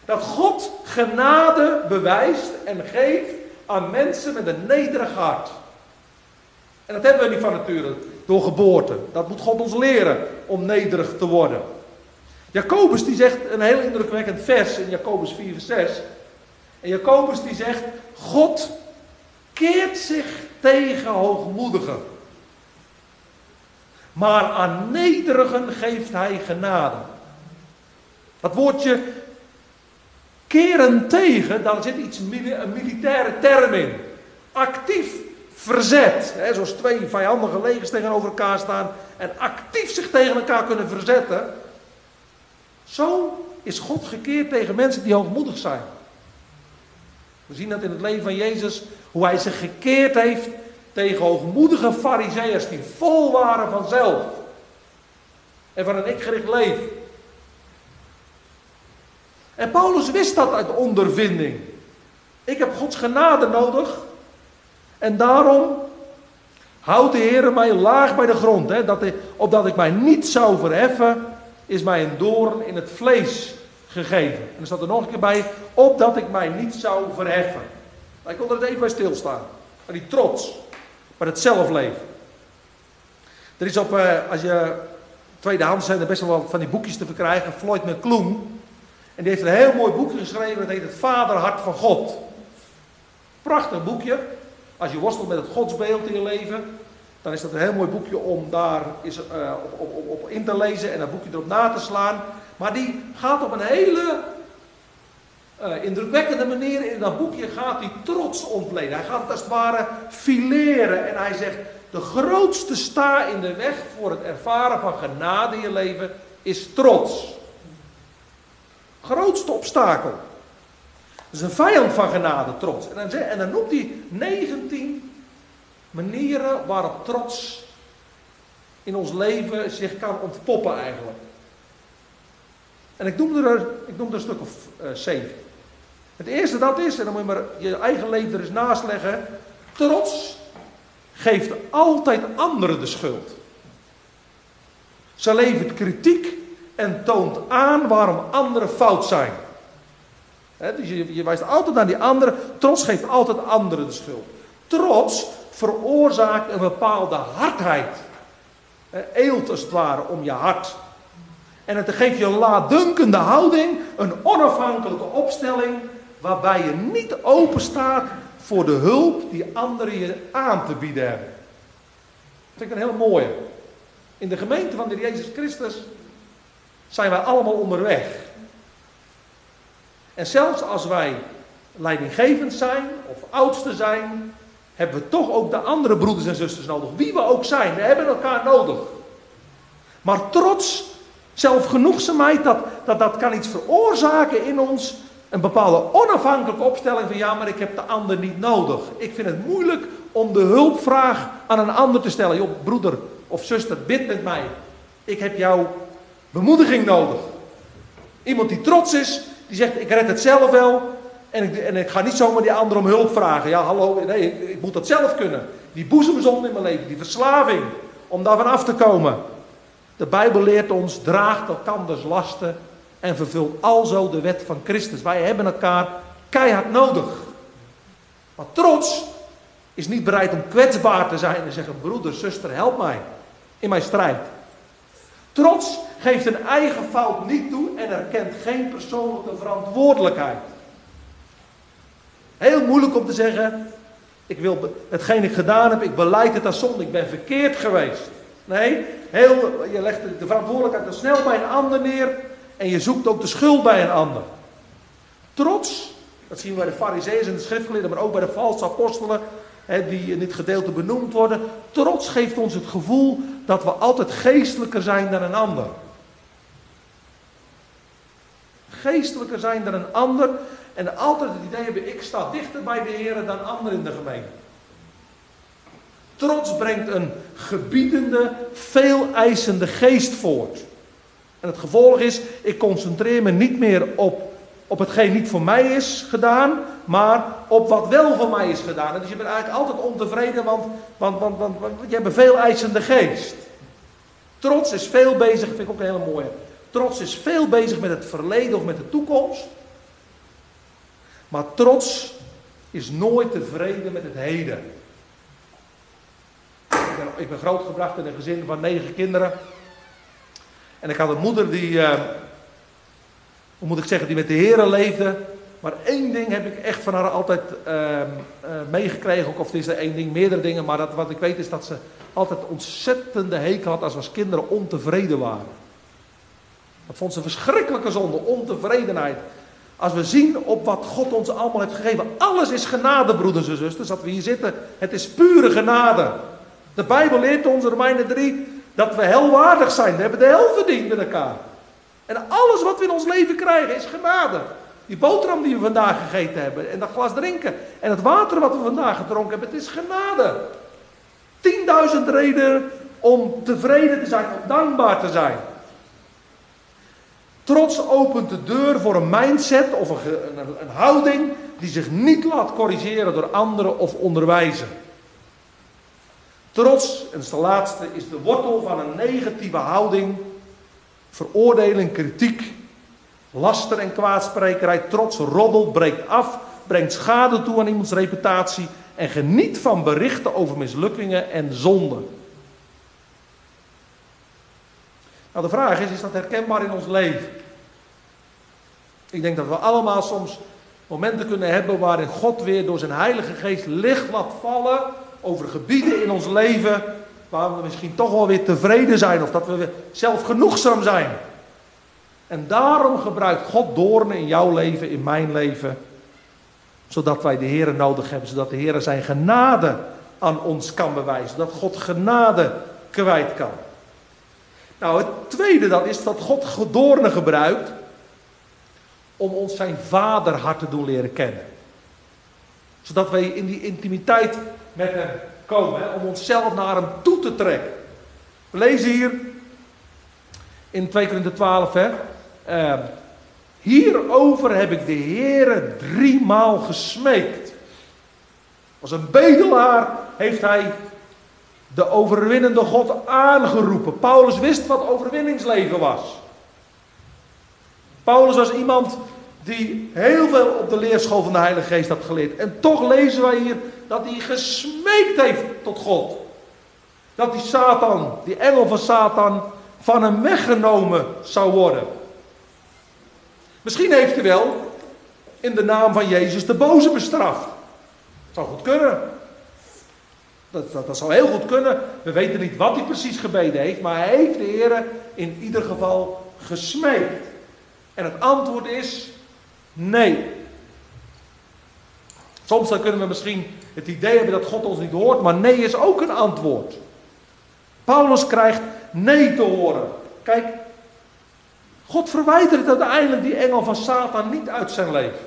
Dat God genade bewijst en geeft aan mensen met een nederig hart. En dat hebben we niet van nature, door geboorte. Dat moet God ons leren om nederig te worden. Jacobus die zegt een heel indrukwekkend vers in Jacobus 4 vers 6. En Jacobus die zegt, God keert zich tegen hoogmoedigen. Maar aan nederigen geeft hij genade. Dat woordje keren tegen, daar zit iets, een militaire term in. Actief verzet. Hè, zoals twee vijandige legers tegenover elkaar staan en actief zich tegen elkaar kunnen verzetten. Zo is God gekeerd tegen mensen die hoogmoedig zijn. We zien dat in het leven van Jezus, hoe hij zich gekeerd heeft tegen hoogmoedige fariseërs die vol waren van zelf. En van een ikgericht leven. En Paulus wist dat uit ondervinding. Ik heb Gods genade nodig. En daarom houdt de Heer mij laag bij de grond. Hè, dat hij, opdat ik mij niet zou verheffen, is mij een doorn in het vlees gegeven. En er staat er nog een keer bij, opdat ik mij niet zou verheffen. Ik kon er even bij stilstaan. Bij die trots, bij het zelfleven. Er is op, eh, als je tweedehands zijn er best wel van die boekjes te verkrijgen. Floyd McClung. En die heeft een heel mooi boekje geschreven. Dat heet Het Vaderhart van God. Prachtig boekje. Als je worstelt met het godsbeeld in je leven. Dan is dat een heel mooi boekje om daar is, uh, op, op, op, in te lezen en dat boekje erop na te slaan. Maar die gaat op een hele uh, indrukwekkende manier in dat boekje gaat hij trots ontleden. Hij gaat het als het ware fileren en hij zegt: de grootste sta in de weg voor het ervaren van genade in je leven is trots. Grootste obstakel. Dat is een vijand van genade, trots. En dan, en dan noemt hij 19 manieren waarop trots in ons leven zich kan ontpoppen eigenlijk. En ik noem er, ik noem er een stuk of uh, zeven. Het eerste dat is, en dan moet je maar je eigen leven er eens naast leggen. Trots geeft altijd anderen de schuld. Ze levert kritiek en toont aan waarom anderen fout zijn. Dus je, je, wijst altijd naar die anderen. Trots geeft altijd anderen de schuld. Trots veroorzaakt een bepaalde hardheid. eelt als het ware om je hart. En het geeft je een laatdunkende houding, een onafhankelijke opstelling, waarbij je niet open staat voor de hulp die anderen je aan te bieden hebben. Dat vind ik een heel mooie. In de gemeente van de Jezus Christus zijn wij allemaal onderweg. En zelfs als wij leidinggevend zijn of oudste zijn, hebben we toch ook de andere broeders en zusters nodig. Wie we ook zijn, we hebben elkaar nodig. Maar trots, zelfgenoegzaamheid, dat, dat, dat kan iets veroorzaken in ons. Een bepaalde onafhankelijke opstelling van ja, maar ik heb de ander niet nodig. Ik vind het moeilijk om de hulpvraag aan een ander te stellen. Joh, broeder of zuster, bid met mij. Ik heb jouw bemoediging nodig. Iemand die trots is, die zegt ik red het zelf wel. En ik, en ik ga niet zomaar die ander om hulp vragen. Ja, hallo, nee, ik, moet dat zelf kunnen. Die boezemzonde in mijn leven, die verslaving, om daarvan af te komen. De Bijbel leert ons, draagt elkanders lasten en vervult alzo de wet van Christus. Wij hebben elkaar keihard nodig. Maar trots is niet bereid om kwetsbaar te zijn en zeggen: broeder, zuster, help mij in mijn strijd. Trots geeft een eigen fout niet toe en erkent geen persoonlijke verantwoordelijkheid. Heel moeilijk om te zeggen: ik wil hetgeen ik gedaan heb, ik beleid het als zonde, ik ben verkeerd geweest. Nee, heel, je legt de verantwoordelijkheid dan snel bij een ander neer en je zoekt ook de schuld bij een ander. Trots, dat zien we bij de fariseeën en de schriftgeleerden, maar ook bij de valse apostelen, die in dit gedeelte benoemd worden. Trots geeft ons het gevoel dat we altijd geestelijker zijn dan een ander. Geestelijker zijn dan een ander en altijd het idee hebben, ik sta dichter bij de Heer dan anderen in de gemeente. Trots brengt een gebiedende, veel eisende geest voort. En het gevolg is, ik concentreer me niet meer op, op hetgeen niet voor mij is gedaan, maar op wat wel voor mij is gedaan. En dus je bent eigenlijk altijd ontevreden, want, want, want, want, want je hebt een veel geest. Trots is veel bezig, vind ik ook een hele mooie. Trots is veel bezig met het verleden of met de toekomst. Maar trots is nooit tevreden met het heden. Ik ben, ik ben grootgebracht in een gezin van negen kinderen. En ik had een moeder die, uh, hoe moet ik zeggen, die met de heren leefde. Maar één ding heb ik echt van haar altijd uh, uh, meegekregen. Of het is er één ding, meerdere dingen. Maar dat, wat ik weet is dat ze altijd ontzettende hekel had als we als kinderen ontevreden waren. Dat vond ze een verschrikkelijke zonde, ontevredenheid. Als we zien op wat God ons allemaal heeft gegeven. Alles is genade, broeders en zusters. Dat we hier zitten. Het is pure genade. De Bijbel leert ons, Romeinen 3, dat we helwaardig zijn. We hebben de hel verdiend met elkaar. En alles wat we in ons leven krijgen is genade. Die boterham die we vandaag gegeten hebben. En dat glas drinken. En het water wat we vandaag gedronken hebben. Het is genade. 10.000 redenen om tevreden te zijn. Om dankbaar te zijn. Trots opent de deur voor een mindset of een, een, houding die zich niet laat corrigeren door anderen of onderwijzen. Trots, en dat is de laatste, is de wortel van een negatieve houding, veroordeling, kritiek, laster en kwaadsprekerij. Trots roddelt, breekt af, brengt schade toe aan iemands reputatie en geniet van berichten over mislukkingen en zonden. Nou, de vraag is, is dat herkenbaar in ons leven? Ik denk dat we allemaal soms momenten kunnen hebben waarin God weer door zijn Heilige Geest licht laat vallen over gebieden in ons leven waar we misschien toch wel weer tevreden zijn of dat we zelf genoegzaam zijn. En daarom gebruikt God doornen in jouw leven, in mijn leven, zodat wij de Heer nodig hebben, zodat de Heer zijn genade aan ons kan bewijzen, dat God genade kwijt kan. Nou, het tweede dan is dat God doornen gebruikt om ons zijn vaderhart te doen leren kennen. Zodat wij in die intimiteit met hem komen, om onszelf naar hem toe te trekken. We lezen hier in 2 Korinther 12, hè. Uh, hierover heb ik de Heere driemaal gesmeekt. Als een bedelaar heeft hij de overwinnende God aangeroepen. Paulus wist wat overwinningsleven was. Paulus was iemand die heel veel op de leerschool van de Heilige Geest had geleerd. En toch lezen wij hier dat hij gesmeekt heeft tot God. Dat die Satan, die engel van Satan, van hem weggenomen zou worden. Misschien heeft hij wel in de naam van Jezus de boze bestraft. Dat zou goed kunnen. Dat, dat, dat zou heel goed kunnen. We weten niet wat hij precies gebeden heeft, maar hij heeft de Heer in ieder geval gesmeekt. En het antwoord is Nee. Soms dan kunnen we misschien het idee hebben dat God ons niet hoort, maar nee is ook een antwoord. Paulus krijgt nee te horen. Kijk, God verwijdert uiteindelijk die engel van Satan niet uit zijn leven.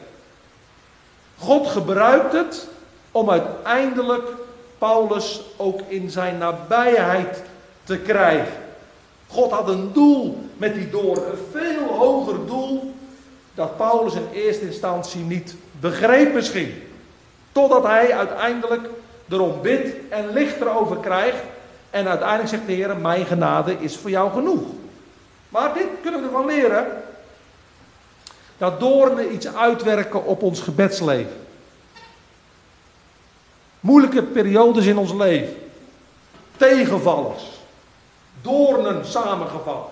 God gebruikt het om uiteindelijk Paulus ook in zijn nabijheid te krijgen. God had een doel met die door, een veel hoger doel dat Paulus in eerste instantie niet begreep misschien. Totdat hij uiteindelijk erom bidt en licht erover krijgt. En uiteindelijk zegt de Heer, mijn genade is voor jou genoeg. Maar dit kunnen we ervan leren. Dat doornen iets uitwerken op ons gebedsleven. Moeilijke periodes in ons leven. Tegenvallers. Doornen samengevat.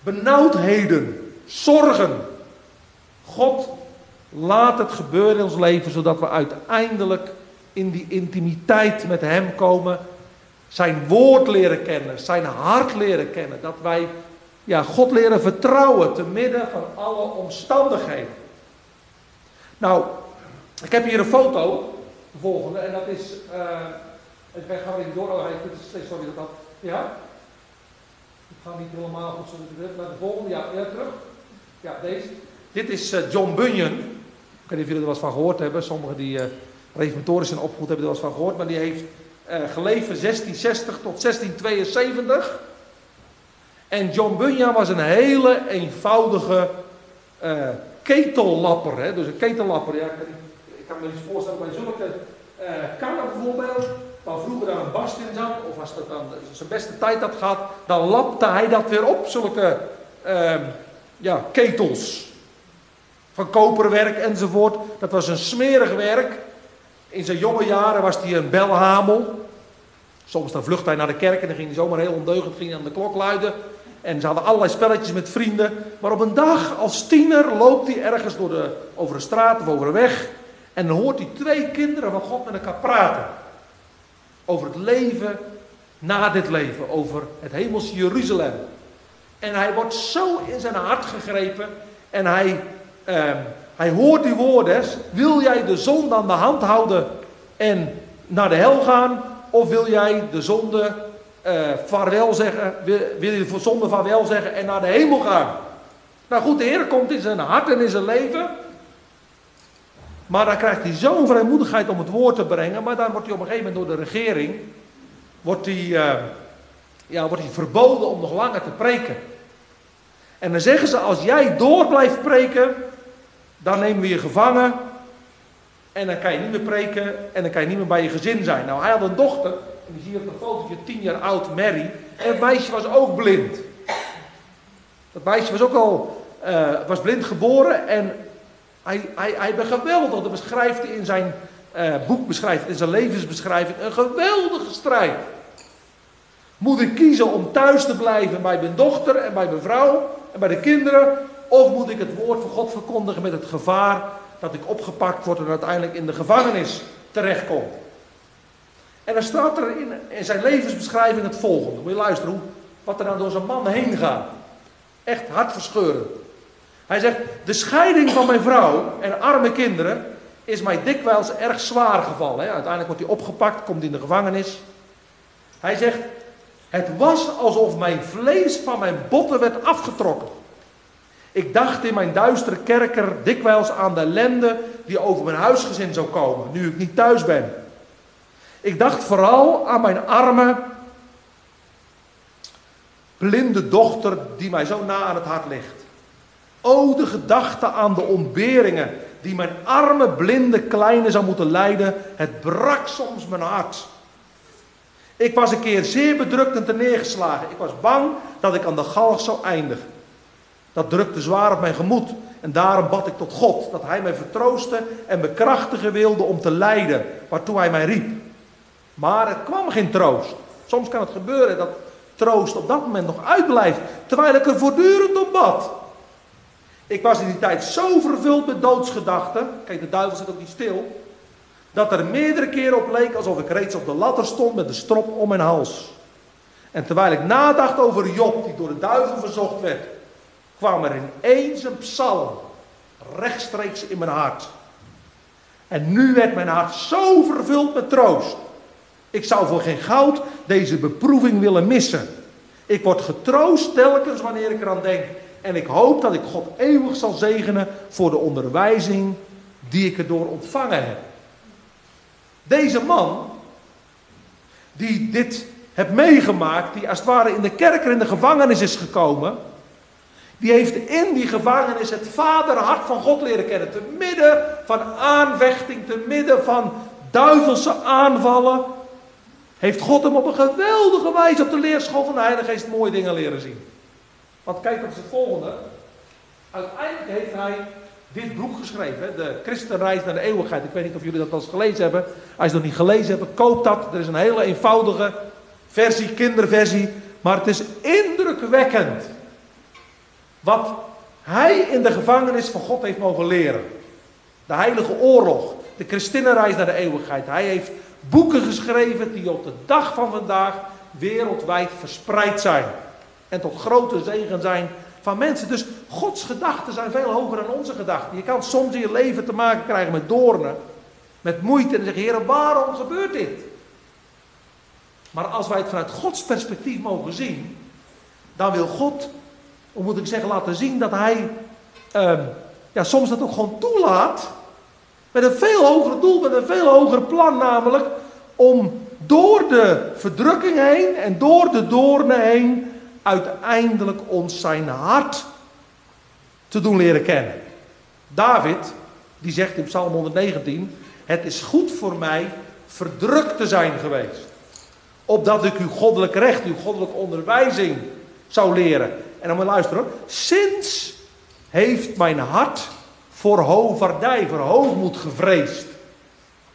Benauwdheden. Zorgen. God laat het gebeuren in ons leven zodat we uiteindelijk in die intimiteit met Hem komen. Zijn woord leren kennen, zijn hart leren kennen. Dat wij ja, God leren vertrouwen te midden van alle omstandigheden. Nou, ik heb hier een foto, de volgende, en dat is. Uh, ik ga even door, oh, sorry dat dat. Ja? Ik ga niet helemaal goed zoals maar de volgende, ja, ja, terug. Ja, deze. Dit is uh, John Bunyan. Ik weet niet of jullie er wat van gehoord hebben. Sommigen die uh, reformatorisch zijn opgevoed hebben er wat van gehoord. Maar die heeft uh, geleefd van 1660 tot 1672. En John Bunyan was een hele eenvoudige uh, ketellapper. Hè? Dus een ketellapper, ja, ik, kan me eens voorstellen bij zulke uh, bijvoorbeeld, waar vroeger daar een bast in zat, of als dat dan zijn beste tijd had gehad, dan lapte hij dat weer op, zulke uh, ja, ketels. Van koperwerk enzovoort. Dat was een smerig werk. In zijn jonge jaren was hij een belhamel. Soms dan vluchtte hij naar de kerk en dan ging hij zomaar heel ondeugend ging aan de klok luiden. En ze hadden allerlei spelletjes met vrienden. Maar op een dag als tiener loopt hij ergens door de, over een straat of over een weg. En dan hoort hij twee kinderen van God met elkaar praten. Over het leven na dit leven. Over het hemelse Jeruzalem. En hij wordt zo in zijn hart gegrepen. En hij, eh, hij hoort die woorden. Wil jij de zonde aan de hand houden en naar de hel gaan? Of wil jij de zonde uh, vaarwel zeggen, wil, wil je voor zonde vaarwel zeggen en naar de hemel gaan. Nou goed, de Heer komt in zijn hart en in zijn leven. Maar dan krijgt hij zo'n vrijmoedigheid om het woord te brengen. Maar dan wordt hij op een gegeven moment door de regering wordt hij, uh, ja, wordt hij verboden om nog langer te preken. En dan zeggen ze, als jij door blijft preken, dan nemen we je gevangen. En dan kan je niet meer preken en dan kan je niet meer bij je gezin zijn. Nou, hij had een dochter en je ziet op een fotootje tien jaar oud Mary. En het meisje was ook blind. Dat meisje was ook al uh, was blind geboren en hij, hij, hij geweldig. Dat beschrijft in zijn uh, boek, beschrijft, in zijn levensbeschrijving. Een geweldige strijd. Moet ik kiezen om thuis te blijven bij mijn dochter en bij mijn vrouw en bij de kinderen? Of moet ik het woord van God verkondigen met het gevaar dat ik opgepakt word en uiteindelijk in de gevangenis terechtkom? En dan staat er in, in zijn levensbeschrijving het volgende. Moet je luisteren hoe, wat er nou door zijn man heen gaat. Echt hartverscheurend. Hij zegt, de scheiding van mijn vrouw en arme kinderen is mij dikwijls erg zwaar gevallen. Uiteindelijk wordt hij opgepakt, komt in de gevangenis. Hij zegt, het was alsof mijn vlees van mijn botten werd afgetrokken. Ik dacht in mijn duistere kerker dikwijls aan de ellende die over mijn huisgezin zou komen, nu ik niet thuis ben. Ik dacht vooral aan mijn arme, blinde dochter die mij zo na aan het hart ligt. O, de gedachte aan de ontberingen die mijn arme, blinde kleine zou moeten lijden, het brak soms mijn hart. Ik was een keer zeer bedrukt en terneergeslagen. Ik was bang dat ik aan de galg zou eindigen. Dat drukte zwaar op mijn gemoed. En daarom bad ik tot God dat Hij mij vertroosten en bekrachtigen wilde om te lijden, waartoe Hij mij riep. Maar er kwam geen troost. Soms kan het gebeuren dat troost op dat moment nog uitblijft, terwijl ik er voortdurend op bad. Ik was in die tijd zo vervuld met doodsgedachten, kijk de duivel zit ook niet stil, dat er meerdere keren op leek alsof ik reeds op de ladder stond met de strop om mijn hals. En terwijl ik nadacht over Job, die door de duivel verzocht werd, kwam er ineens een psalm rechtstreeks in mijn hart. En nu werd mijn hart zo vervuld met troost. Ik zou voor geen goud deze beproeving willen missen. Ik word getroost telkens wanneer ik eraan denk. En ik hoop dat ik God eeuwig zal zegenen voor de onderwijzing die ik erdoor ontvangen heb. Deze man, die dit heeft meegemaakt, die als het ware in de kerker in de gevangenis is gekomen, die heeft in die gevangenis het vaderhart van God leren kennen. Te midden van aanvechting, te midden van duivelse aanvallen, heeft God hem op een geweldige wijze op de leerschool van de Heilige Geest mooie dingen leren zien. Want kijk op het volgende. Uiteindelijk heeft hij dit boek geschreven, de Christenreis naar de eeuwigheid. Ik weet niet of jullie dat al eens gelezen hebben. Als je nog niet gelezen hebt, koop dat. Er is een hele eenvoudige versie, kinderversie. Maar het is indrukwekkend wat hij in de gevangenis van God heeft mogen leren. De heilige oorlog, de christinnenreis naar de eeuwigheid. Hij heeft boeken geschreven die op de dag van vandaag wereldwijd verspreid zijn. En tot grote zegen zijn van mensen. Dus Gods gedachten zijn veel hoger dan onze gedachten. Je kan soms in je leven te maken krijgen met doornen, met moeite. En zeggen, Heer, waarom gebeurt dit? Maar als wij het vanuit Gods perspectief mogen zien, dan wil God, hoe moet ik zeggen, laten zien dat Hij ehm, ja, soms dat ook gewoon toelaat. Met een veel hoger doel, met een veel hoger plan, namelijk om door de verdrukking heen en door de doornen heen uiteindelijk ons zijn hart te doen leren kennen. David, die zegt in Psalm 119: Het is goed voor mij verdrukt te zijn geweest. Opdat ik uw goddelijk recht, uw goddelijke onderwijzing zou leren. En dan moet je luisteren. Sinds heeft mijn hart voor hoverdij, voor hoogmoed gevreesd.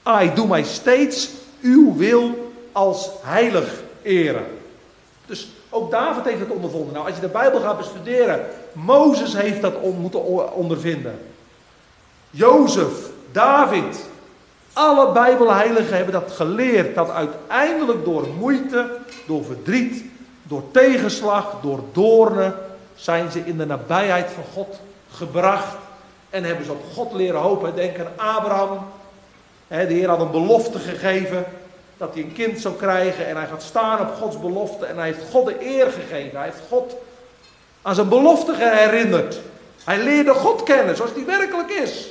Ai, doe mij steeds uw wil als heilig eren. Dus ook David heeft het ondervonden. Nou, als je de Bijbel gaat bestuderen, Mozes heeft dat moeten ondervinden. Jozef, David, alle Bijbelheiligen hebben dat geleerd. Dat uiteindelijk door moeite, door verdriet, door tegenslag, door doornen, zijn ze in de nabijheid van God gebracht. En hebben ze op God leren hopen. Denk aan Abraham. De Heer had een belofte gegeven dat hij een kind zou krijgen en hij gaat staan op Gods belofte en hij heeft God de eer gegeven. Hij heeft God aan zijn belofte herinnerd. Hij leerde God kennen zoals hij werkelijk is.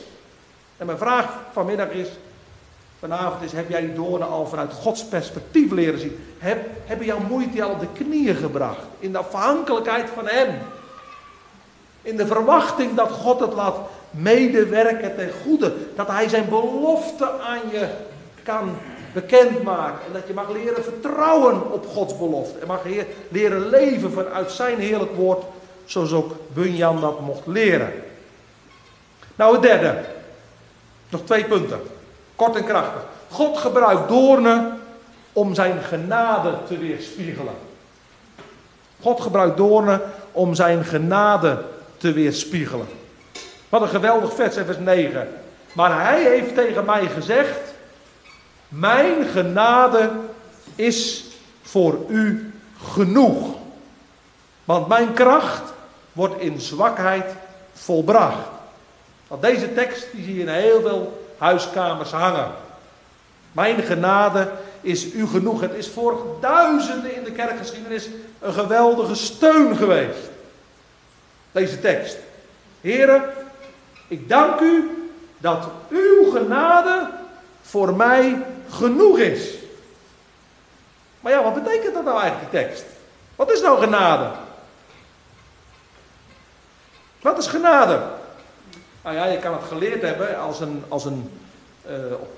En mijn vraag vanmiddag is, vanavond is, heb jij die doornen al vanuit Gods perspectief leren zien? Heb, hebben jouw moeite al op de knieën gebracht? In de afhankelijkheid van Hem. In de verwachting dat God het laat medewerken ten goede. Dat Hij zijn belofte aan je kan bekendmaken. En dat je mag leren vertrouwen op Gods belofte. En mag leren leven vanuit zijn heerlijk woord. Zoals ook Bunyan dat mocht leren. Nou, het derde. Nog twee punten. Kort en krachtig. God gebruikt doornen om zijn genade te weerspiegelen. God gebruikt doornen om zijn genade te weerspiegelen. Wat een geweldig vers, vers 9. Maar hij heeft tegen mij gezegd: mijn genade is voor u genoeg. Want mijn kracht wordt in zwakheid volbracht. Want deze tekst die zie je in heel veel huiskamers hangen. Mijn genade is u genoeg. Het is voor duizenden in de kerkgeschiedenis een geweldige steun geweest. Deze tekst. Heren, ik dank u dat uw genade voor mij genoeg is. Maar ja, wat betekent dat nou eigenlijk, die tekst? Wat is nou genade? Wat is genade? Nou ja, je kan het geleerd hebben als een, als een uh, op,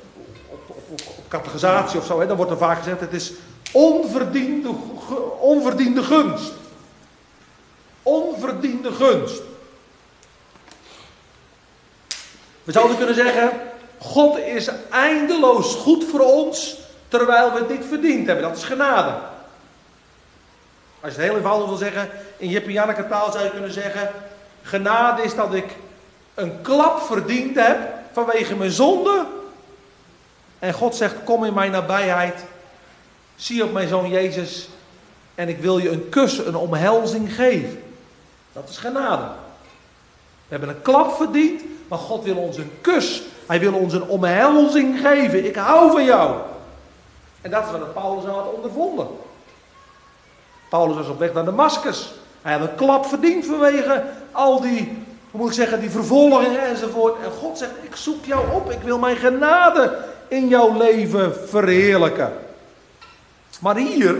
op, op, op, categorisatie of zo. Hè, dan wordt er vaak gezegd, het is onverdiende, onverdiende gunst. Onverdiende gunst. We zouden kunnen zeggen, God is eindeloos goed voor ons, terwijl we het niet verdiend hebben. Dat is genade. Als je het heel eenvoudig wil zeggen, in Jip Janneke taal zou je kunnen zeggen, genade is dat ik een klap verdiend heb vanwege mijn zonde. En God zegt, kom in mijn nabijheid, zie op mijn zoon Jezus en ik wil je een kus, een omhelzing geven. Dat is genade. We hebben een klap verdiend maar God wil ons een kus. Hij wil ons een omhelzing geven. Ik hou van jou. En dat is wat Paulus nou had ondervonden. Paulus was op weg naar Damascus. Hij had een klap verdiend vanwege al die, hoe moet ik zeggen, die vervolgingen enzovoort. En God zegt, ik zoek jou op. Ik wil mijn genade in jouw leven verheerlijken. Maar hier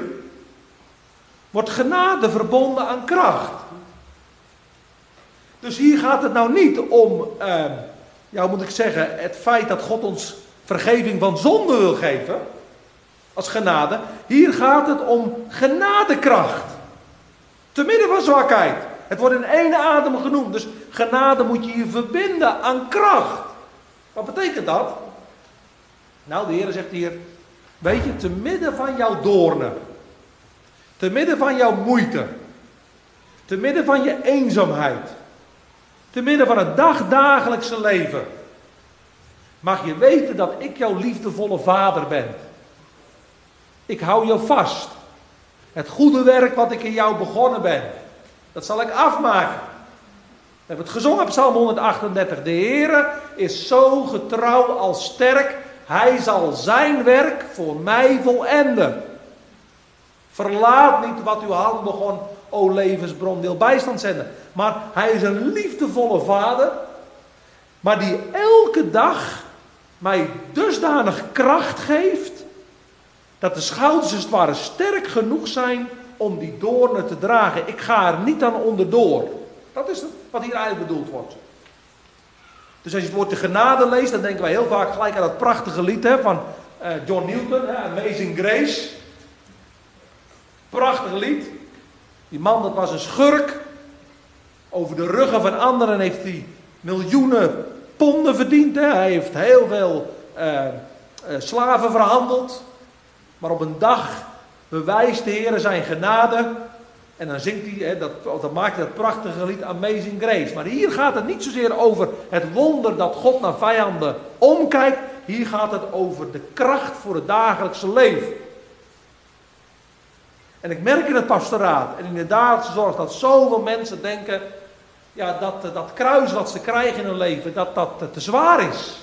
wordt genade verbonden aan kracht. Dus hier gaat het nou niet om, uh, ja, moet ik zeggen, het feit dat God ons vergeving van zonde wil geven, als genade. Hier gaat het om genadekracht. Te midden van zwakheid. Het wordt in één adem genoemd. Dus genade moet je je verbinden aan kracht. Wat betekent dat? Nou, de Heer zegt hier, weet je, te midden van jouw doornen, te midden van jouw moeite, te midden van je eenzaamheid, te midden van het dagdagelijkse leven, mag je weten dat ik jouw liefdevolle vader ben. Ik hou je vast. Het goede werk wat ik in jou begonnen ben, dat zal ik afmaken. We hebben het gezongen op Psalm 138. De Heere is zo getrouw als sterk hij zal zijn werk voor mij volenden. Verlaat niet wat uw hand begon, o levensbron, wil bijstand zenden. Maar hij is een liefdevolle vader, maar die elke dag mij dusdanig kracht geeft, dat de schouders als het ware sterk genoeg zijn om die doornen te dragen. Ik ga er niet aan onderdoor. Dat is wat hier eigenlijk bedoeld wordt. Dus als je het woord de genade leest, dan denken wij heel vaak gelijk aan dat prachtige lied hè, van uh, John Newton, hè, Amazing Grace. Prachtig lied. Die man dat was een schurk. Over de ruggen van anderen heeft hij miljoenen ponden verdiend. Hij heeft heel veel uh, uh, slaven verhandeld. Maar op een dag bewijst de Heer zijn genade en dan zingt hij, hè, dat, maakt hij dat prachtige lied Amazing Grace. Maar hier gaat het niet zozeer over het wonder dat God naar vijanden omkijkt. Hier gaat het over de kracht voor het dagelijkse leven. En ik merk in het pastoraat en in de dagelijkse zorg dat zoveel mensen denken ja, dat dat kruis wat ze krijgen in hun leven, dat dat te zwaar is.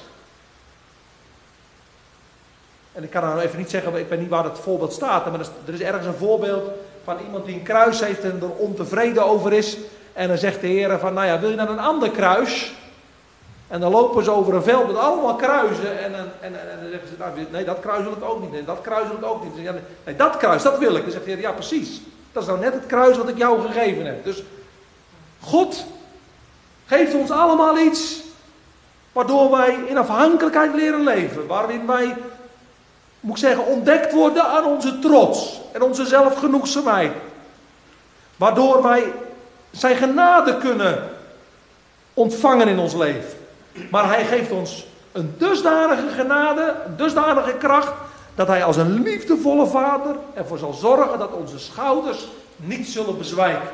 En ik kan nou even niet zeggen, ik weet niet waar het voorbeeld staat, maar er is ergens een voorbeeld van iemand die een kruis heeft en er ontevreden over is. En dan zegt de Heer van, nou ja, wil je naar een ander kruis? En dan lopen ze over een veld met allemaal kruisen. En, en, en, en dan zeggen ze, nou, nee, dat kruis wil ik ook niet. Nee, dat kruis wil ik ook niet. Zeggen, nee, dat kruis, dat wil ik. Dan zegt de ja precies. Dat is nou net het kruis wat ik jou gegeven heb. Dus God geeft ons allemaal iets waardoor wij in afhankelijkheid leren leven. Waarin wij moet ik zeggen, ontdekt worden aan onze trots en onze zelfgenoegzaamheid. Waardoor wij zijn genade kunnen ontvangen in ons leven. Maar hij geeft ons een dusdanige genade, een dusdanige kracht, dat hij als een liefdevolle vader ervoor zal zorgen dat onze schouders niet zullen bezwijken.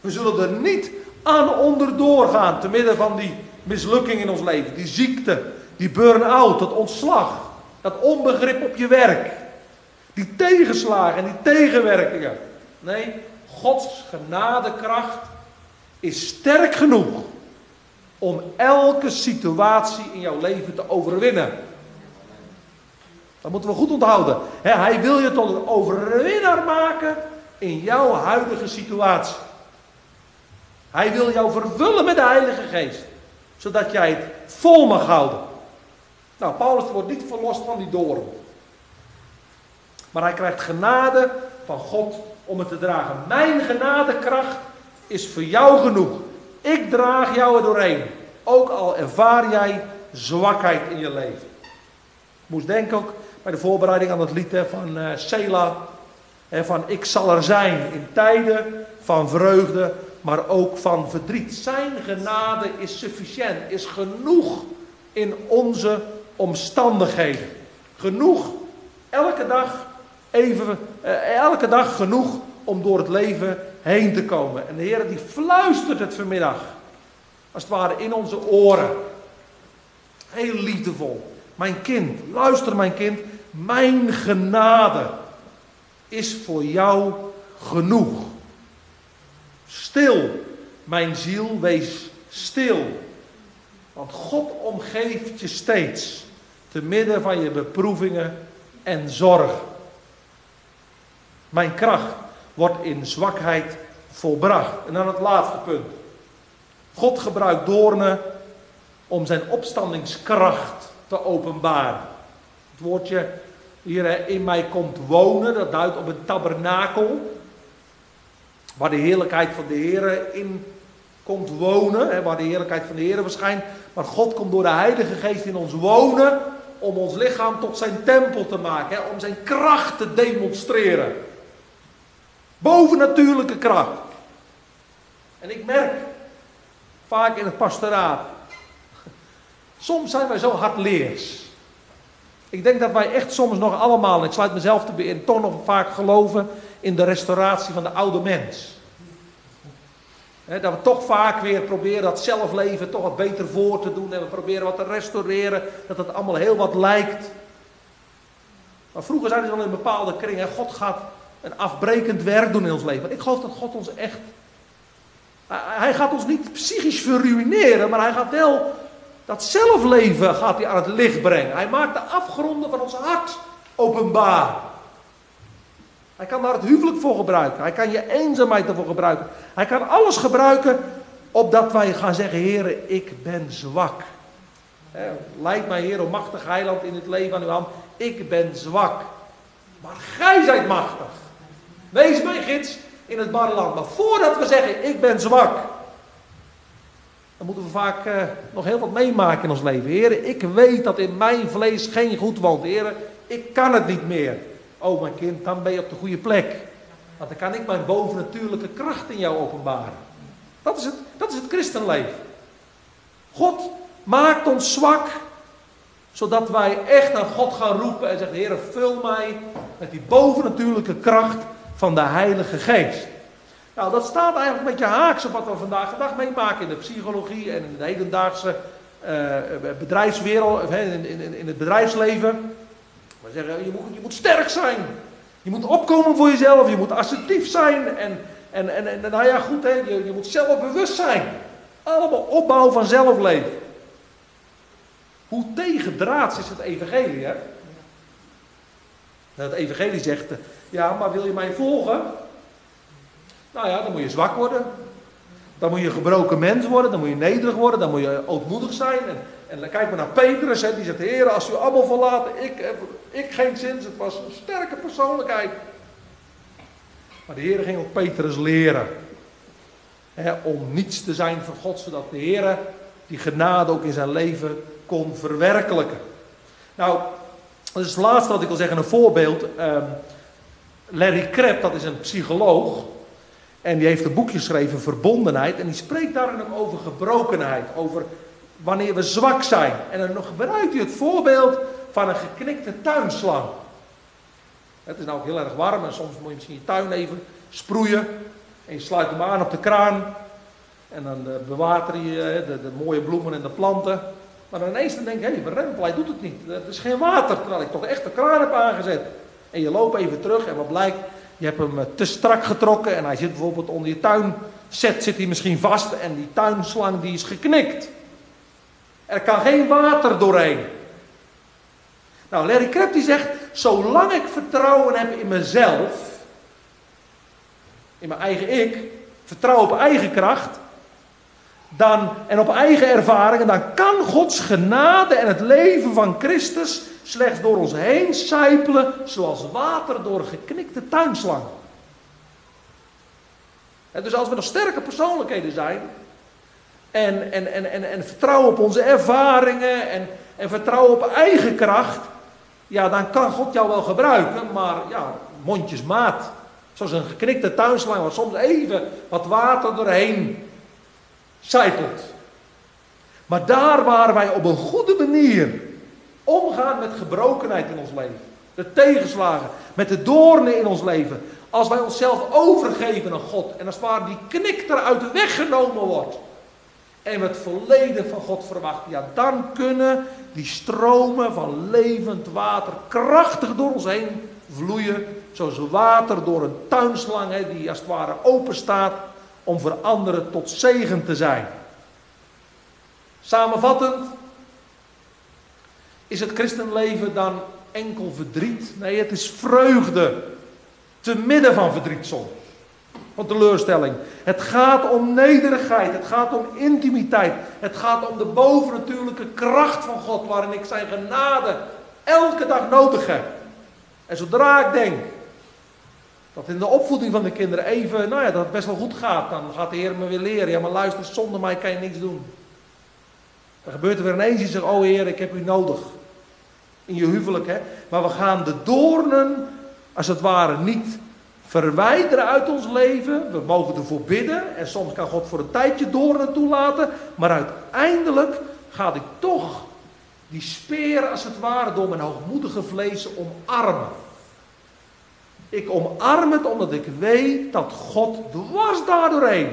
We zullen er niet aan onderdoor gaan, te midden van die mislukking in ons leven, die ziekte, die burn-out, dat ontslag. Dat onbegrip op je werk. Die tegenslagen en die tegenwerkingen. Nee, Gods genadekracht is sterk genoeg om elke situatie in jouw leven te overwinnen. Dat moeten we goed onthouden. hij wil je tot een overwinnaar maken in jouw huidige situatie. Hij wil jou vervullen met de Heilige Geest, zodat jij het vol mag houden. Nou, Paulus wordt niet verlost van die doorn. Maar hij krijgt genade van God om het te dragen. Mijn genadekracht is voor jou genoeg. Ik draag jou er doorheen. Ook al ervaar jij zwakheid in je leven. Moest denken ook bij de voorbereiding aan het lied van uh, Sela. Hè, van ik zal er zijn in tijden van vreugde, maar ook van verdriet. Zijn genade is sufficiënt, is genoeg in onze omstandigheden. Genoeg, elke dag, even, eh, elke dag genoeg om door het leven heen te komen. En de Heer die fluistert het vanmiddag, als het ware in onze oren. Heel liefdevol. Mijn kind, luister mijn kind, mijn genade is voor jou genoeg. Stil, mijn ziel, wees stil. Want God omgeeft je steeds te midden van je beproevingen en zorg. Mijn kracht wordt in zwakheid volbracht. En dan het laatste punt. God gebruikt doornen om zijn opstandingskracht te openbaren. Het woordje hier in mij komt wonen, dat duidt op een tabernakel. Waar de heerlijkheid van de Heer in komt wonen, waar de heerlijkheid van de Heer verschijnt. Maar God komt door de Heilige Geest in ons wonen om ons lichaam tot zijn tempel te maken, om zijn kracht te demonstreren. Bovennatuurlijke kracht. En ik merk vaak in het pastoraat, soms zijn wij zo hardleers. Ik denk dat wij echt soms nog allemaal, ik sluit mezelf te in, toch nog vaak geloven in de restauratie van de oude mens. dat we toch vaak weer proberen dat zelfleven toch wat beter voor te doen. En we proberen wat te restaureren. Dat het allemaal heel wat lijkt. Maar vroeger zeiden ze wel in bepaalde kringen. God gaat een afbrekend werk doen in ons leven. Ik geloof dat God ons echt. Hij gaat ons niet psychisch verruineren. Maar hij gaat wel dat zelfleven gaat hij aan het licht brengen. Hij maakt de afgronden van ons hart openbaar. Hij kan daar het huwelijk voor gebruiken. Hij kan je eenzaamheid ervoor gebruiken. Hij kan alles gebruiken opdat wij gaan zeggen, Heer, ik ben zwak. Leid mij, Heer, machtig heiland in het leven aan uw hand. Ik ben zwak. Maar gij zijt machtig. Wees mijn gids in het barre land. Maar voordat we zeggen, ik ben zwak. Dan moeten we vaak uh, nog heel wat meemaken in ons leven. Heer, ik weet dat in mijn vlees geen goed woont. Heer, ik kan het niet meer. Oh mijn kind, dan ben je op de goede plek. Want dan kan ik mijn bovennatuurlijke kracht in jou openbaren. Dat is het, dat is het christenleven. God maakt ons zwak, zodat wij echt naar God gaan roepen en zeggen, Heer, vul mij met die bovennatuurlijke kracht van de Heilige Geest. Nou, dat staat eigenlijk een beetje haaks op wat we vandaag de dag meemaken in de psychologie en in de hedendaagse uh, bedrijfswereld, in, in, in het bedrijfsleven. We zeggen, je moet, je moet sterk zijn. Je moet opkomen voor jezelf. Je moet assertief zijn. En, en, en, en nou ja, goed, hè, je, je moet zelfbewust zijn. Allemaal opbouw van zelfleven. Hoe tegendraads is het evangelie, hè? Het evangelie zegt, ja, maar wil je mij volgen? Nou ja, dan moet je zwak worden. Dan moet je gebroken mens worden, dan moet je nederig worden, dan moet je ootmoedig zijn. En, en dan kijk maar naar Petrus, hè, die zegt, Heer, als u allemaal verlaten, ik, ik geen zin. Het was een sterke persoonlijkheid. Maar de Heer ging ook Petrus leren. Hè, om niets te zijn voor God, zodat de Heer die genade ook in zijn leven kon verwerkelijken. Nou, dat is het laatste wat ik wil zeggen, een voorbeeld. Um, Larry Krepp, dat is een psycholoog. En die heeft een boekje geschreven, Verbondenheid. En die spreekt daarin ook over gebrokenheid. Over wanneer we zwak zijn. En dan gebruikt hij het voorbeeld van een geknikte tuinslang. Het is nou ook heel erg warm en soms moet je misschien je tuin even sproeien. En je sluit hem aan op de kraan. En dan eh, bewater je de, de, mooie bloemen en de planten. Maar dan ineens dan denk je, hé, hey, hij doet het niet. Er is geen water, terwijl ik toch echt de kraan heb aangezet. En je loopt even terug en wat blijkt, je hebt hem eh, te strak getrokken en hij zit bijvoorbeeld onder je tuinset zit hij misschien vast en die tuinslang die is geknikt. Er kan geen water doorheen. Nou, Larry Krepp die zegt, zolang ik vertrouwen heb in mezelf, in mijn eigen ik, vertrouw op eigen kracht, dan, en op eigen ervaringen, dan kan Gods genade en het leven van Christus slechts door ons heen sijpelen, zoals water door een geknikte tuinslang. En dus als we nog sterke persoonlijkheden zijn, en, en, en, en, en vertrouwen op onze ervaringen, en, en vertrouwen op eigen kracht, ja, dan kan God jou wel gebruiken, maar ja, mondjesmaat. Zoals een geknikte tuinslang, waar soms even wat water doorheen zijpelt. Maar daar waar wij op een goede manier omgaan met gebrokenheid in ons leven, de tegenslagen, met de doornen in ons leven, als wij onszelf overgeven aan God en als het ware die knik eruit wordt en we het verleden van God verwachten, ja, dan kunnen die stromen van levend water krachtig door ons heen vloeien, zoals water door een tuinslang hè, die als het ware open staat om voor anderen tot zegen te zijn. Samenvattend, is het christenleven dan enkel verdriet? Nee, het is vreugde. Te midden van verdriet soms. Van teleurstelling. Het gaat om nederigheid. Het gaat om intimiteit. Het gaat om de bovennatuurlijke kracht van God. Waarin ik zijn genade elke dag nodig heb. En zodra ik denk dat in de opvoeding van de kinderen even, nou ja, dat het best wel goed gaat. Dan gaat de Heer me weer leren. Ja, maar luister, zonder mij kan je niks doen. Dan gebeurt er weer ineens iets. Oh Heer, ik heb u nodig. In je huwelijk, hè. Maar we gaan de doornen, als het ware, niet verwijderen uit ons leven. We mogen ervoor bidden. En soms kan God voor een tijdje doornen toelaten. Maar uiteindelijk ga ik toch die speer, als het ware, door mijn hoogmoedige vlees omarmen. Ik omarm het omdat ik weet dat God dwars daardoorheen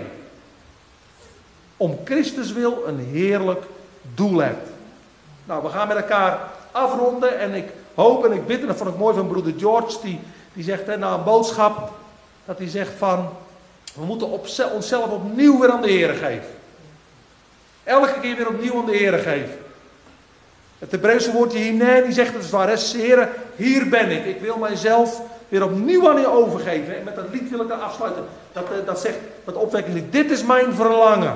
om Christus wil een heerlijk doel hebt. Nou, we gaan met elkaar afronden en ik hoop en ik bid, en dat vond ik mooi van broeder George, die, die zegt hè, na een boodschap, dat hij zegt van, we moeten op, onszelf opnieuw weer aan de Heer geven. Elke keer weer opnieuw aan de Heer geven. Het Hebreeuwse woordje hier, die zegt het is waar, Heer, hier ben ik. Ik wil mijzelf weer opnieuw aan u overgeven. En met dat lied wil ik dan afsluiten. Dat, eh, dat zegt, dat opwekking, dit is mijn verlangen.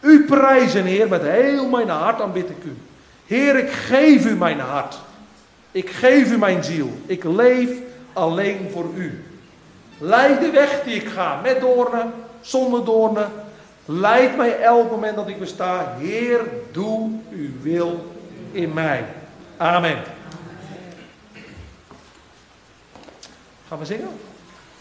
U prijzen, Heer, met heel mijn hart aanbid ik u. Heer, ik geef u mijn hart. Ik geef u mijn ziel. Ik leef alleen voor u. Leid de weg die ik ga, met doornen, zonder doornen. Leid mij elk moment dat ik besta. Heer, doe uw wil in mij. Amen. Gaan we zingen?